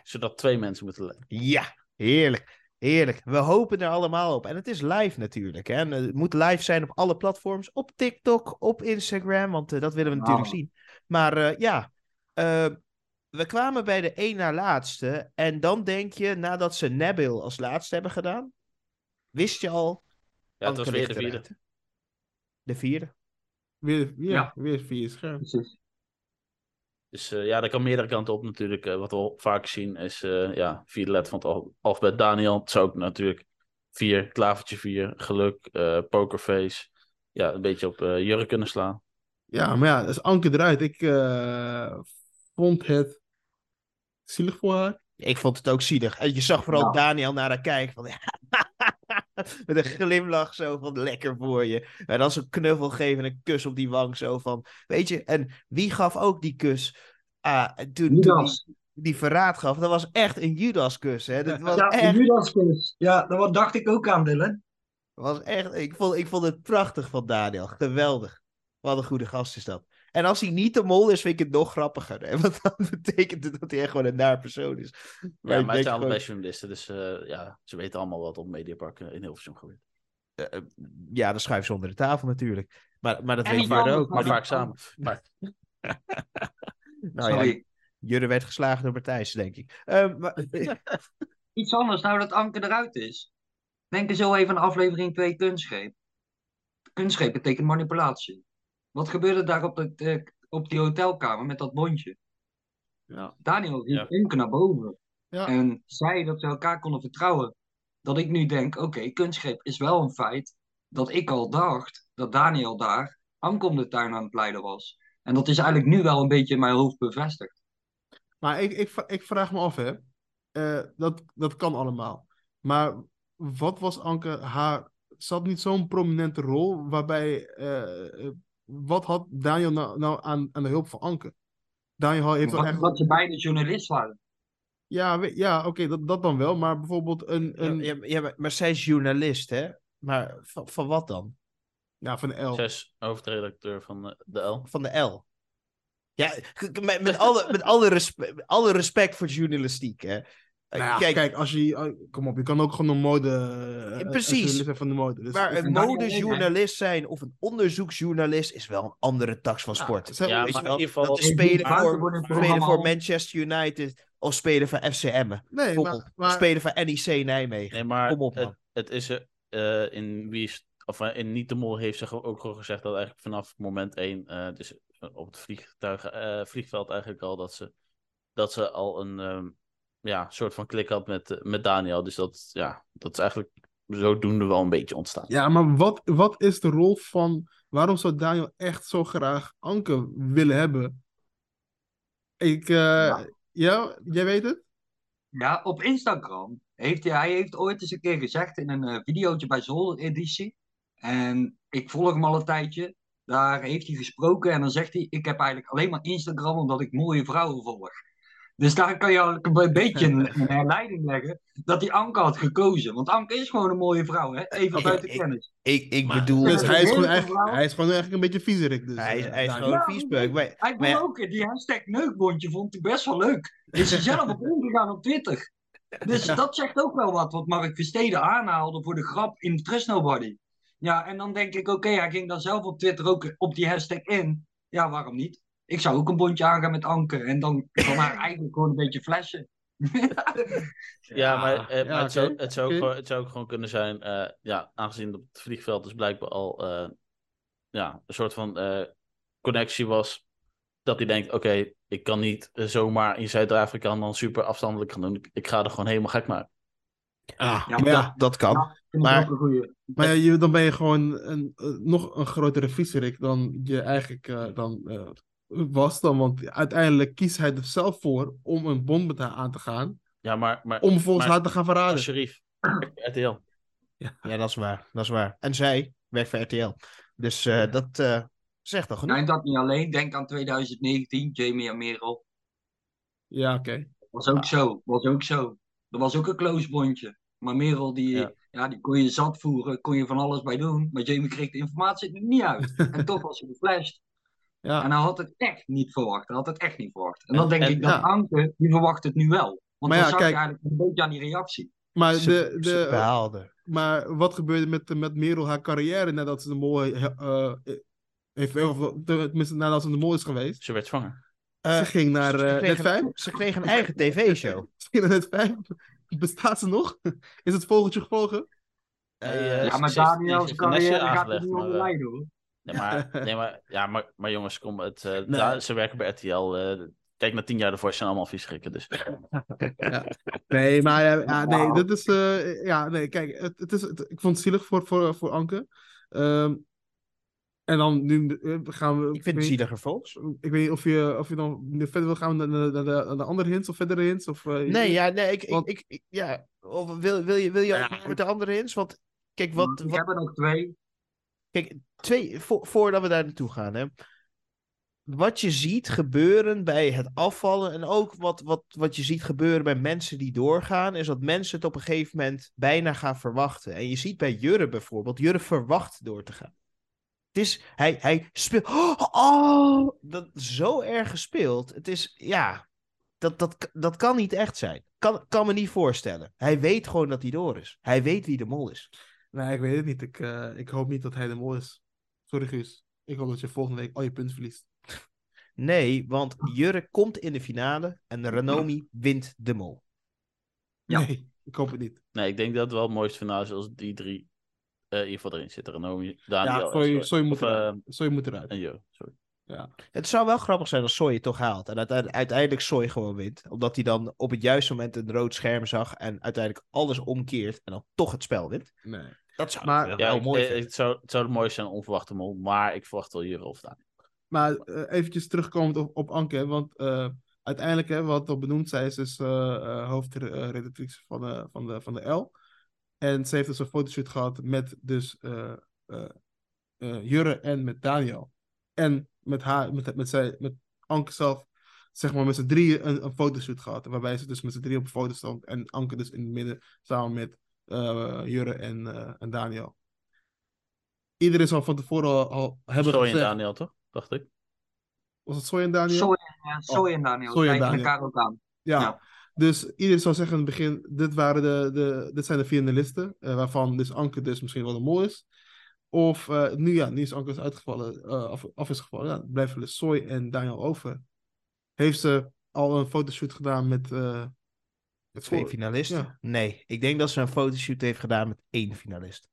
Zodat twee mensen moeten letten. Ja, heerlijk. Heerlijk. We hopen er allemaal op. En het is live natuurlijk. Hè? En het moet live zijn op alle platforms. Op TikTok, op Instagram. Want eh, dat willen we natuurlijk Nou. zien. Maar eh, ja, eh, we kwamen bij de één na laatste. En dan denk je, nadat ze Nabil als laatste hebben gedaan. Wist je al. Ja, het was weer de vierde. eruit. De vierde. Weer, ja, Ja. weer vier scherm. Precies. Dus eh, ja, dat kan meerdere kanten op natuurlijk. Eh, wat we al vaker zien is eh, ja, vierde letter van het al- alfabet Daniel. Het zou ook natuurlijk vier, klavertje vier, geluk, eh, pokerface. Ja, een beetje op eh jurk kunnen slaan. Ja, maar ja, is Anke eruit. Ik eh, vond het zielig voor haar. Ik vond het ook zielig. En je zag vooral Ja. Daniel naar haar kijken. Van, met een glimlach zo van lekker voor je. En dan zo'n knuffel geven en een kus op die wang zo van... Weet je, en wie gaf ook die kus? Ah, toen, toen die, verraad gaf, dat was echt een Judas-kus. Hè? Dat was Ja, echt, Judaskus. Ja, dat dacht ik ook aan, Dylan. was echt ik, vond, ik vond het prachtig van Daniel. Geweldig. Wat een goede gast is dat. En als hij niet de mol is, vind ik het nog grappiger. Hè? Want dan betekent het dat hij echt gewoon een naar persoon is. Ja, ik maar het zijn allebei gewoon- journalisten, dus eh, ja, ze weten allemaal wat op Mediapark eh, in Hilversum gebeurt. eh, ja, dan schuif ze onder de tafel natuurlijk. Maar, maar dat weet anders, ook. Maar Maar vaak samen. Maar nou ja, Sorry. Jurre werd geslagen door Matthijs, denk ik. Eh, maar, Iets anders, nou dat Anke eruit is. Denk er zo even aan aflevering 2 kunstgreep. Kunstgreep betekent manipulatie. Wat gebeurde daar op, het, eh, op die hotelkamer met dat bondje? Ja. Daniel riep Ja. Imke naar boven. Ja. En zei dat ze elkaar konden vertrouwen. Dat ik nu denk, oké, kunstgreep is wel een feit. Dat ik al dacht dat Daniel daar Anke om de tuin aan het leiden was. En dat is eigenlijk nu wel een beetje in mijn hoofd bevestigd. Maar ik, ik, ik vraag me af, hè. Eh, dat, dat kan allemaal. Maar wat was Anke haar... Ze had niet zo'n prominente rol, waarbij... eh, wat had Daniel nou, nou aan, aan de hulp van Anke? Daniel heeft wel echt... dat ze beide journalist waren. Ja, we- ja oké, dat, dat dan wel. Maar bijvoorbeeld een... een ja, ja, maar, maar zij is journalist, hè? Maar van, van wat dan? ja, van de L. zes hoofdredacteur van de L. Van de L. Ja, met, met, alle, met alle, respe- met alle respect voor journalistiek, hè? Nou ja, Kijk, kijk, als je... oh, kom op, je kan ook gewoon een mode... eh, precies. van de mode. Dus, maar een modejournalist zijn of een onderzoeksjournalist is wel een andere tak van sport. ze- Ja, wel, in ieder geval- dat is spelen voor, spelen voor. Manchester United of spelen voor FC Emmen. nee, maar... Spelen voor NEC Nijmegen. Nee, maar Kom op, het, man. het is eh, in wie is, of eh, in Niet de Mol heeft zich ook gewoon gezegd dat eigenlijk vanaf moment 1, eh, dus op het vliegtuig, eh, vliegveld eigenlijk al, dat ze, dat ze al een ehm, ja, soort van klik had met, eh, met Daniel. Dus dat, ja, dat is eigenlijk zodoende wel een beetje ontstaan. Ja, maar wat, wat is de rol van... Waarom zou Daniel echt zo graag Anke willen hebben? Ik... eh, Ja. ja, jij weet het? Ja, op Instagram heeft hij, hij heeft ooit eens een keer gezegd in een eh, videootje bij Zol editie. En ik volg hem al een tijdje. Daar heeft hij gesproken en dan zegt hij: Ik heb eigenlijk alleen maar Instagram omdat ik mooie vrouwen volg. Dus daar kan je al een beetje een, een herleiding leggen dat hij Anke had gekozen. Want Anke is gewoon een mooie vrouw, hè? even Ik- buiten ik- kennis. Ik, ik Maar- bedoel, Dus hij is, gewoon eigenlijk, hij is gewoon eigenlijk een beetje viezerik. Dus, hij is, eh, hij is gewoon een viespeuk. Maar, Hij maar ook, die hashtag neukbondje vond hij best wel leuk. Is hij zelf op omgegaan op Twitter. Dus dat zegt ook wel wat, wat Mark Versteden aanhaalde voor de grap in Trust Nobody. Ja, en dan denk ik, oké, hij ging dan zelf op Twitter ook op die hashtag in. Ja, waarom niet? Ik zou ook een bondje aangaan met Anke en dan van haar eigenlijk gewoon een beetje flashen. Ja, maar eh, ja, maar het, zou, het, zou ook het zou ook gewoon kunnen zijn, eh, ja, aangezien op het vliegveld dus blijkbaar al eh, ja, een soort van eh, connectie was, Dat hij denkt, oké, ik kan niet zomaar in Zuid-Afrika dan super afstandelijk gaan doen. Ik, ik ga er gewoon helemaal gek maken. Ah, Ja, dat, maar ja. dat kan. Ja, Maar-. Maar ja, je, dan ben je gewoon een, nog een grotere viezerik dan je eigenlijk eh, dan eh, was dan. Want uiteindelijk kiest hij er zelf voor om een bond aan te gaan. Ja, maar, maar Om vervolgens Maar- haar te gaan verraden. Sharif, RTL. Ja, dat is waar. Dat is waar. En zij werkt voor RTL. Dus eh, dat eh, zegt al genoeg. Nee, dat niet alleen. Denk aan 2019, Jamie en Merel. Ja, oké. Was ook zo. Was ook zo. Dat was ook een close bondje. Maar Merel, die, Ja. ja. die kon je zat voeren, kon je van alles bij doen. Maar Jamie kreeg de informatie er niet uit. en toch was hij geflasht. Ja. En hij had het echt niet verwacht. Hij had het echt niet verwacht. En dan En- denk en- ik dat ja. Anke, die verwacht het nu wel. Want Maar dan ja, zag kijk- je eigenlijk een beetje aan die reactie. Maar, Ze, de, maar wat gebeurde met, met Merel haar carrière nadat ze de mol eh, heeft, of, tenminste nadat ze de mol is geweest? Ze werd zwanger. Eh, ze ging naar ze eh, kreeg Net 5. een- Ze kreeg een eigen tv-show. Ze ging naar Net 5. Bestaat ze nog? Is het vogeltje gevlogen? Eh, Ja, maar Daniel's carrière gaat er niet onder lijden hoor. Nee, maar, nee, maar, ja, maar, maar jongens, kom, het, eh, Nee. daar- ze werken bij RTL. eh, kijk, na tien jaar ervoor zijn allemaal viesgrikken. Dus. Nee, maar ja, ja, nee, dit is. eh, ja, nee, kijk, het, het is, het- ik vond het zielig voor, voor, voor Anke. Ehm, en dan nu eh, gaan we. ik vind het zieliger volks. Ik weet niet of je, of je dan verder wil gaan naar, naar, naar de, naar de andere hints of verdere hints. Of, eh, Nee, ja, nee, ik, ik, Want- ik, ik- ja. Of wil, wil je, wil je Ja, ook met de andere hints? Want kijk, wat, Ik wat, heb er nog twee. Kijk, twee, vo- voordat we daar naartoe gaan, hè. Wat je ziet gebeuren bij het afvallen en ook wat, wat, wat je ziet gebeuren bij mensen die doorgaan, is dat mensen het op een gegeven moment bijna gaan verwachten. En je ziet bij Jurre bijvoorbeeld, Jurre verwacht door te gaan. Het is, hij, hij speelt, oh, dat zo erg gespeeld. Het is, ja, dat, dat, dat kan niet echt zijn. Kan, kan me niet voorstellen. Hij weet gewoon dat hij door is. Hij weet wie de mol is. Nee, ik weet het niet. Ik, eh, ik hoop niet dat hij de mol is. Sorry, Guus. Ik hoop dat je volgende week al je punten verliest. Nee, want Jurre komt in de finale en Ranomi wint de mol. Ja. Nee, ik hoop het niet. Nee, ik denk dat het wel het mooiste finale is als die drie eh in ieder geval erin zitten. Renomi, Daniel Ja, en sorry, sorry moet Of, eruit. eh, Sorry moet eruit. en Jo, sorry. Het zou wel grappig zijn als Soy het toch haalt. En uite- uiteindelijk Soy gewoon wint. Omdat hij dan op het juiste moment een rood scherm zag. En uiteindelijk alles omkeert. En dan toch het spel wint. Nee. Dat zou Maar- ik Ja, wel ik- mooi het, zou, het zou het mooiste zijn, onverwachte mol. Maar ik verwacht wel Jure of Daniel. Maar eh, eventjes terugkomend op, op Anke, want eh, uiteindelijk, hè, wat al benoemd zij is, dus eh eh, hoofdredactrice van de, van, de, van de L. En ze heeft dus een fotoshoot gehad met dus eh, eh, eh, Jurre en met Daniel. En met haar, met, met, zij, met Anke zelf, zeg maar met z'n drieën een, een fotoshoot gehad. Waarbij ze dus met z'n drieën op een foto stond. En Anke dus in het midden samen met eh, Jurre en, eh, en Daniel. Iedereen zal van tevoren al, al hebben Soy en. Daniel, toch? Dacht ik. Was het Soy en Daniel? Soy en, eh, en Daniel Soy en Daniel. elkaar ook aan. Ja. Ja. Dus iedereen zou zeggen in het begin, dit, waren de, de, dit zijn de finalisten, eh, waarvan dus Anke dus misschien wel de mol is. Of eh, nu, ja, nu is Anke dus uitgevallen, eh, af, af is gevallen. Ja, blijven dus Soy en Daniel over. Heeft ze al een fotoshoot gedaan met... Twee finalisten? ja. Nee, ik denk dat ze een fotoshoot heeft gedaan met één finalist.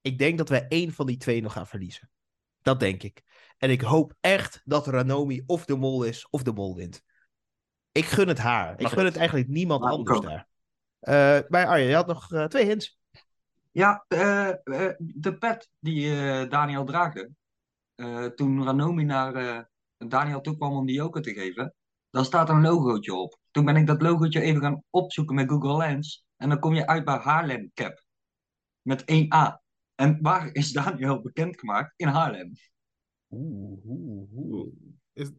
Ik denk dat wij één van die twee nog gaan verliezen. Dat denk ik. En ik hoop echt dat Ranomi of de mol is of de mol wint. Ik gun het haar. Ik gun het. eigenlijk niemand Maar anders daar. Eh bij Arjen, je had nog eh, twee hints. Ja, eh, de pet die Daniel draagde. toen Ranomi naar Daniel toe kwam om die joker te geven. Daar staat een logootje op. Toen ben ik dat logootje even gaan opzoeken met Google Lens. En dan kom je uit bij Haarlem Cap. Met 1 A. En waar is Daniel bekendgemaakt? In Haarlem. Oeh, oeh, oeh. Is,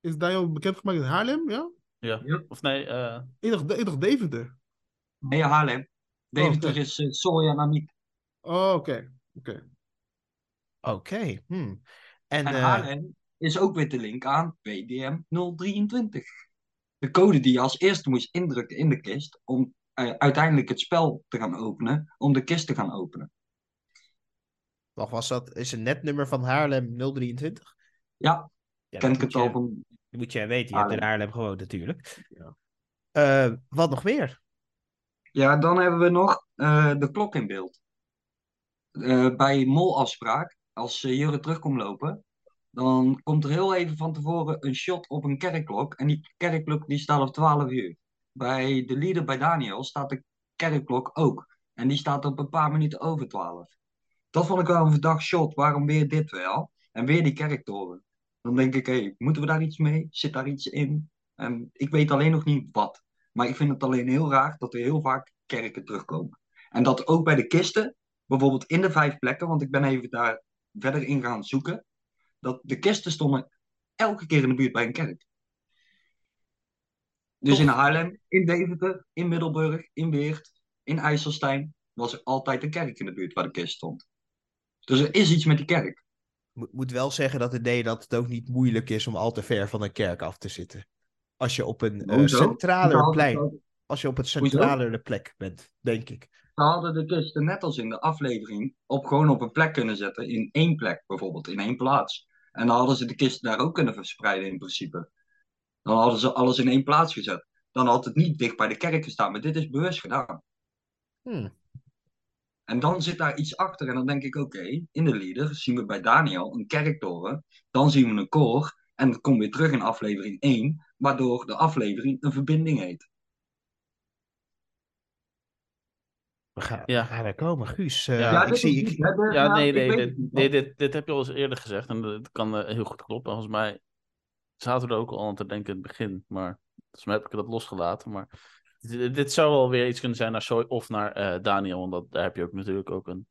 is Daniel bekendgemaakt in Haarlem? Ja? Ja. Ja. Of nee, eh, Ik dacht, ik dacht Deventer. Nee, Haarlem. Deventer oké. is uh, Soy en. Oh, oké. oké. Oké. hmm. En, En eh, Haarlem is ook weer de link aan PDM 023. De code die je als eerste moest indrukken in de kist om eh, uiteindelijk het spel te gaan openen, om de kist te gaan openen. wacht, was dat is een netnummer van Haarlem 023? Ja, Ja, ken ik het al van. Dat moet jij weten, je hebt in Haarlem. Gewoond natuurlijk. Ja. Eh, wat nog meer? Ja, dan hebben we nog eh, de klok in beeld. Eh, bij molafspraak, als uh, Jurre terug komt lopen, dan komt er heel even van tevoren een shot op een kerkklok. En die kerkklok die staat op 12 uur. Bij de leader bij Daniel staat de kerkklok ook. En die staat op een paar minuten over 12. Dat vond ik wel een verdacht shot. Waarom weer dit wel? En weer die kerktoren. Dan denk ik, hé, moeten we daar iets mee? Zit daar iets in? En ik weet alleen nog niet wat. Maar ik vind het alleen heel raar dat er heel vaak kerken terugkomen. En dat ook bij de kisten, bijvoorbeeld in de vijf plekken, want ik ben even daar verder in gaan zoeken, dat de kisten stonden elke keer in de buurt bij een kerk. Dus in Haarlem, in Deventer, in Middelburg, in Weert, in IJsselstein was er altijd een kerk in de buurt waar de kist stond. Dus er is iets met die kerk. Moet, moet wel zeggen dat het idee dat het ook niet moeilijk is om al te ver van een kerk af te zitten. Als je op een uh, centraler plein, als je op een centralere plek bent, denk ik. Ze hadden de kisten net als in de aflevering op gewoon op een plek kunnen zetten. In één plek bijvoorbeeld, in één plaats. En dan hadden ze de kisten daar ook kunnen verspreiden in principe. Dan hadden ze alles in één plaats gezet. Dan had het niet dicht bij de kerk gestaan. Maar dit is bewust gedaan. Hmm. En dan zit daar iets achter. En dan denk ik, oké, in de leader zien we bij Daniel een kerktoren. Dan zien we een koor. En dat komt weer terug in aflevering 1. Waardoor de aflevering een verbinding heet. We gaan, Ja. we gaan er komen, Guus. eh, Ja, ik zie, ik, Ja, nee, ik nee, dit, nee dit, dit heb je al eens eerder gezegd en dat kan eh, heel goed kloppen. Volgens mij zaten we er ook al aan te denken in het begin, maar volgens mij heb ik dat losgelaten. Maar dit, dit zou wel weer iets kunnen zijn naar Soy of naar eh, Daniel, want dat, daar heb je ook natuurlijk ook een,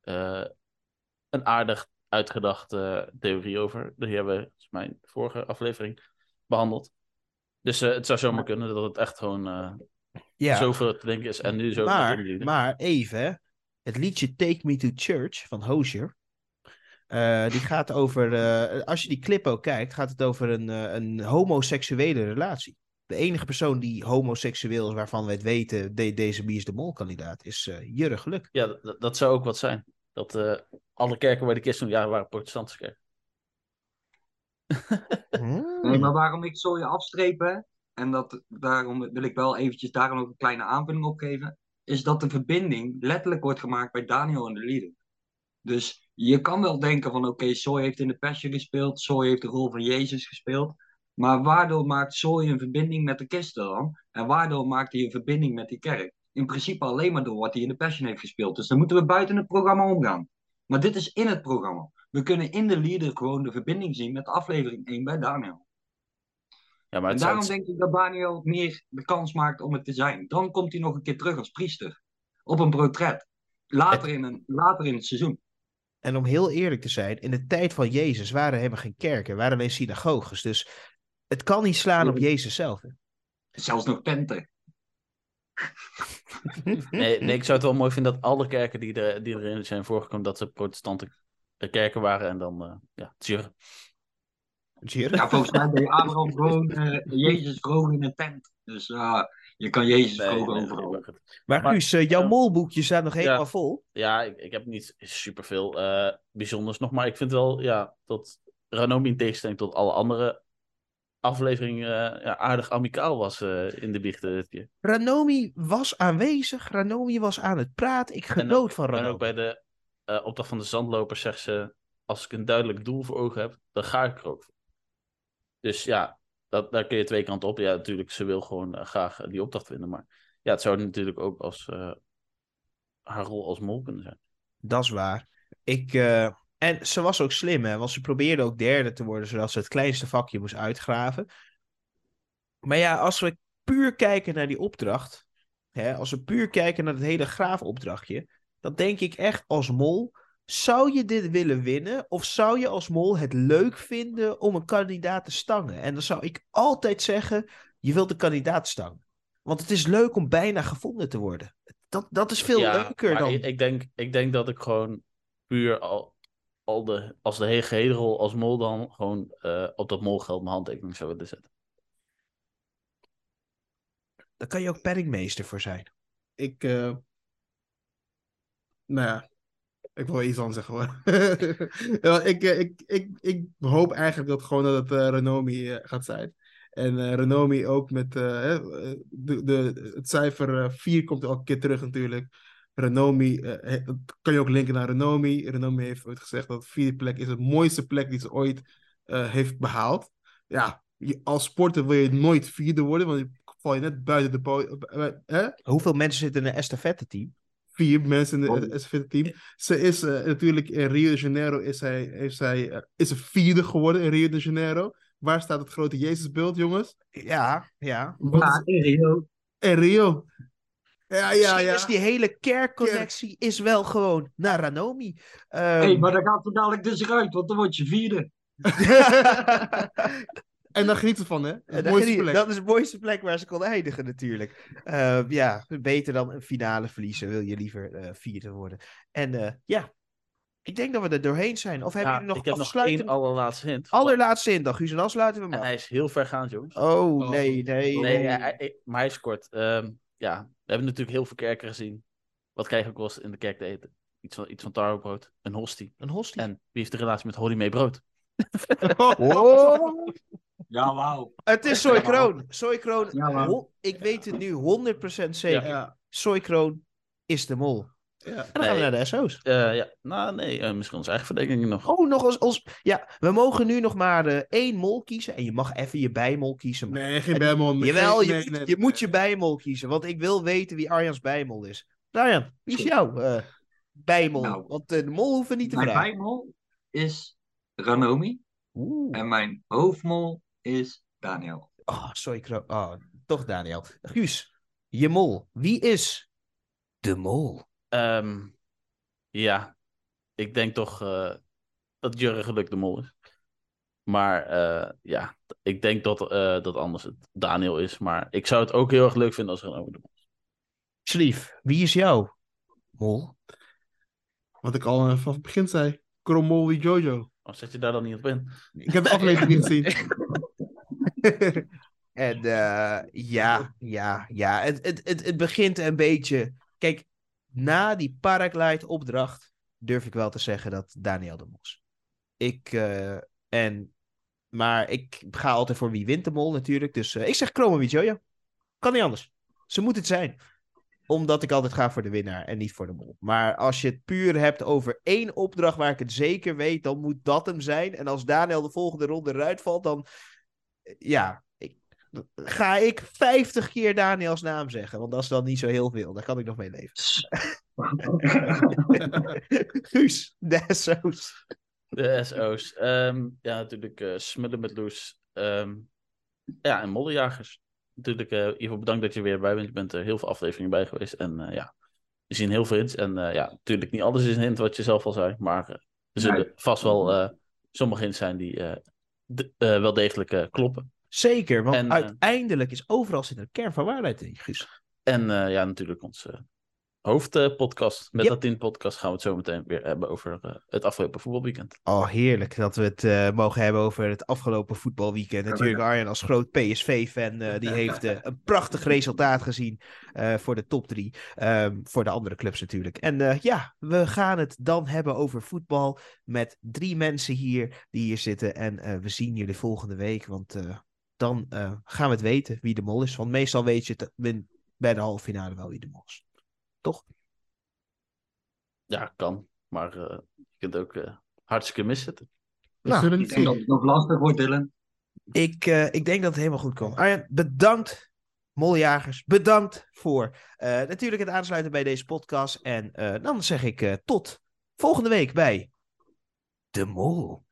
eh, een aardig uitgedachte theorie over. Die hebben we volgens mij in de vorige aflevering behandeld. Dus eh, het zou zomaar kunnen dat het echt gewoon eh, ja. zoveel te denken is en nu zo Maar, maar even, hè. het liedje Take Me to Church van Hozier. eh, die gaat over, eh, als je die clip ook kijkt, gaat het over een, eh, een homoseksuele relatie. De enige persoon die homoseksueel is waarvan we het weten, de, deze Wie is de Mol kandidaat, is eh Jurre Geluk. Ja, dat, dat zou ook wat zijn. Dat eh, alle kerken waar de kist toen ja, waren protestantse kerken. Hmm. Nee, maar waarom ik zo je afstrepen, en dat, daarom wil ik wel eventjes daar nog een kleine aanvulling op geven, is dat de verbinding letterlijk wordt gemaakt bij Daniel en de leader. Dus je kan wel denken van oké, Soy heeft in de Passion gespeeld, Soy heeft de rol van Jezus gespeeld, maar waardoor maakt Soy een verbinding met de kisten dan? En waardoor maakt hij een verbinding met die kerk? In principe alleen maar door wat hij in de Passion heeft gespeeld. Dus dan moeten we buiten het programma omgaan. Maar dit is in het programma. We kunnen in de leader gewoon de verbinding zien met aflevering 1 bij Daniel. Ja, maar En daarom zijn, denk ik dat Daniel meer de kans maakt om het te zijn. Dan komt hij nog een keer terug als priester. Op een portret. Later in, een, later in het seizoen. En om heel eerlijk te zijn, in de tijd van Jezus waren er helemaal geen kerken, waren alleen synagoges. Dus het kan niet slaan op Jezus zelf. hè. Zelfs nog tenten. nee, nee, ik zou het wel mooi vinden dat alle kerken die, er, die erin zijn voorgekomen, dat ze protestante kerken waren en dan, eh ja, tjur. Ja, volgens mij ben je Abraham gewoon eh, Jezus vroeg in een tent. Dus uh, je kan Jezus Nee, overal. nee, maar Guus, uh, jouw molboekje staat nog helemaal Ja. vol. Ja, ik, ik heb niet superveel uh, bijzonders nog, maar ik vind wel, ja, dat Ranomi in tegenstelling tot alle andere afleveringen uh, ja, aardig amicaal was uh, in de biechten dit keer. Ranomi was aanwezig, Ranomi was aan het praten. Ik genoot van En Ranomi. ook bij de uh, opdracht van de zandlopers zegt ze, als ik een duidelijk doel voor ogen heb, dan ga ik er ook voor. Dus ja, dat, daar kun je twee kanten op. Ja, natuurlijk, ze wil gewoon uh, graag die opdracht winnen. Maar ja, het zou natuurlijk ook als uh, haar rol als mol kunnen zijn. Dat is waar. Ik, en ze was ook slim, hè? Want ze probeerde ook derde te worden, zodat ze het kleinste vakje moest uitgraven. Maar ja, als we puur kijken naar die opdracht, hè, als we puur kijken naar het hele graafopdrachtje, dan denk ik echt als mol, zou je dit willen winnen? Of zou je als mol het leuk vinden om een kandidaat te stangen? En dan zou ik altijd zeggen, je wilt de kandidaat stangen. Want het is leuk om bijna gevonden te worden. Dat, dat is veel ja, leuker dan... Ik, ik, denk, ik denk dat ik gewoon puur al, al de, als de hele gehele rol als mol dan gewoon uh, op dat molgeld mijn handtekening zou willen zetten. Daar kan je ook penningmeester voor zijn. Ik, uh... nou ja, ik wil iets anders zeggen hoor. ik, ik, ik, ik hoop eigenlijk dat gewoon dat het uh, Renomi uh, gaat zijn. En uh, Renomi ook met de, de, het cijfer 4 komt elke keer terug natuurlijk. Renomi, kan je ook linken naar Renomi. Renomi heeft ooit gezegd dat de vierde plek is de mooiste plek die ze ooit eh, heeft behaald. Ja, als sporter wil je nooit vierde worden, want je val je net buiten de po- eh? Hoeveel mensen zitten in een estafette-team? Vier mensen in het SVT-team. Ze is eh, natuurlijk in Rio de Janeiro is zij, heeft zij, eh, is ze vierde geworden in Rio de Janeiro. Waar staat het grote Jezusbeeld, jongens? Ja, ja. Is- in Rio. in Rio. Ja, ja, ja. is die hele kerkconnectie is wel gewoon naar Ranomi. Ehm, hey, maar dan gaat het dadelijk dus eruit, want dan word je vierde. En daar geniet ze van, hè? Dat is En de dan mooiste geniet- plek. Dat is de mooiste plek waar ze kon eindigen natuurlijk. Ehm, ja, beter dan een finale verliezen. Wil je liever eh, vierde worden. En eh, ja, ik denk dat we er doorheen zijn. Of hebben Ja, jullie nog ik heb nog afsluitend... één allerlaatste hint. Allerlaatste in, dan Guus. En dan sluiten we hem En hij is heel vergaand, jongens. Oh, Oh. nee, nee. Nee, nee. hij- maar hij is kort. Ehm, ja, we hebben natuurlijk heel veel kerken gezien. Wat krijg ik wel eens in de kerk te eten? Iets van, iets van tarwebrood, een hostie. Een hostie. En wie heeft de relatie met Holly mee brood? Oh, Ja, wauw. het is Soy Kroon. Soy Kroon, Ja, ik weet het nu 100% zeker. Ja, Soy Kroon is de mol. ja. En dan gaan we naar de SO's. Eh, ja, nou nee, eh, misschien onze eigen verdediging nog. Oh, nog als, als... Ja, we mogen nu nog maar eh, één mol kiezen. En je mag even je bijmol kiezen. maar- Nee, geen bijmol. Jawel, Nee, je, nee, moet, nee. je moet je bijmol kiezen. Want ik wil weten wie Arjans bijmol is. Arjan, wie is jouw eh, bijmol? Nou. want de mol hoeven niet te Mijn vragen. bijmol is Ranomi Oeh. en mijn hoofdmol is Daniel. Oh, sorry, Kro- oh, toch Daniel. Guus, je mol. Wie is de mol? Ehm, ja, ik denk toch eh, dat Jurgen Geluk de mol is. Maar eh, ja, ik denk dat, eh, dat anders het Daniel is. Maar ik zou het ook heel erg leuk vinden als er een de mol is. Slief, wie is jouw mol? Wat ik al vanaf het begin zei. Kromol wie Jojo. Of zet je daar dan niet op in? Ik heb de aflevering niet gezien. En eh, ja, ja, ja. Het, het, het, begint een beetje. Kijk, na die paraglide opdracht durf ik wel te zeggen dat Daniel de mol is. Ik, eh, en, maar ik ga altijd voor wie wint de mol natuurlijk. Dus eh, ik zeg Chroma Jojo. Kan niet anders. Ze moet het zijn. Omdat ik altijd ga voor de winnaar en niet voor de mol. Maar als je het puur hebt over één opdracht waar ik het zeker weet, dan moet dat hem zijn. En als Daniel de volgende ronde eruit valt, dan ja, ik, ga ik 50 keer Daniels naam zeggen. Want dat is dan niet zo heel veel. Daar kan ik nog mee leven. Guus, de SO's. De SO's. Ehm, ja, natuurlijk eh Smullen met Loes. Ehm, ja, en Mollejagers. Natuurlijk, eh Ivo, bedankt dat je weer bij bent. Je bent er heel veel afleveringen bij geweest. En eh, ja, we zien heel veel hints. En ja, natuurlijk niet alles is een hint wat je zelf al zei. Maar er zullen Nee. vast wel sommige hints zijn die de- eh, wel degelijk eh, kloppen. Zeker, want En, eh, uiteindelijk is overal zit een kern van waarheid in, Guus. En ja, natuurlijk onze hoofdpodcast. Met Yep. dat in podcast gaan we het zo meteen weer hebben over eh, het afgelopen voetbalweekend. Oh, heerlijk dat we het eh, mogen hebben over het afgelopen voetbalweekend. Natuurlijk, Arjen als groot PSV-fan, eh, die heeft een prachtig resultaat gezien eh, voor de top drie. Ehm, voor de andere clubs natuurlijk. En eh, ja, we gaan het dan hebben over voetbal met drie mensen hier die hier zitten. En eh, we zien jullie volgende week, want eh, dan eh, gaan we het weten wie de mol is. Want meestal weet je het bij de halve finale wel wie de mol is. Toch? Ja, kan. Maar eh, je kunt ook eh, hartstikke miszitten. We Nou, zullen Ik het denk dat zien. het nog lastig wordt, Dylan. Ik, eh, ik denk dat het helemaal goed komt. Arjen, bedankt. Moljagers, bedankt voor eh, natuurlijk het aansluiten bij deze podcast. En eh, dan zeg ik eh, tot volgende week bij De Mol.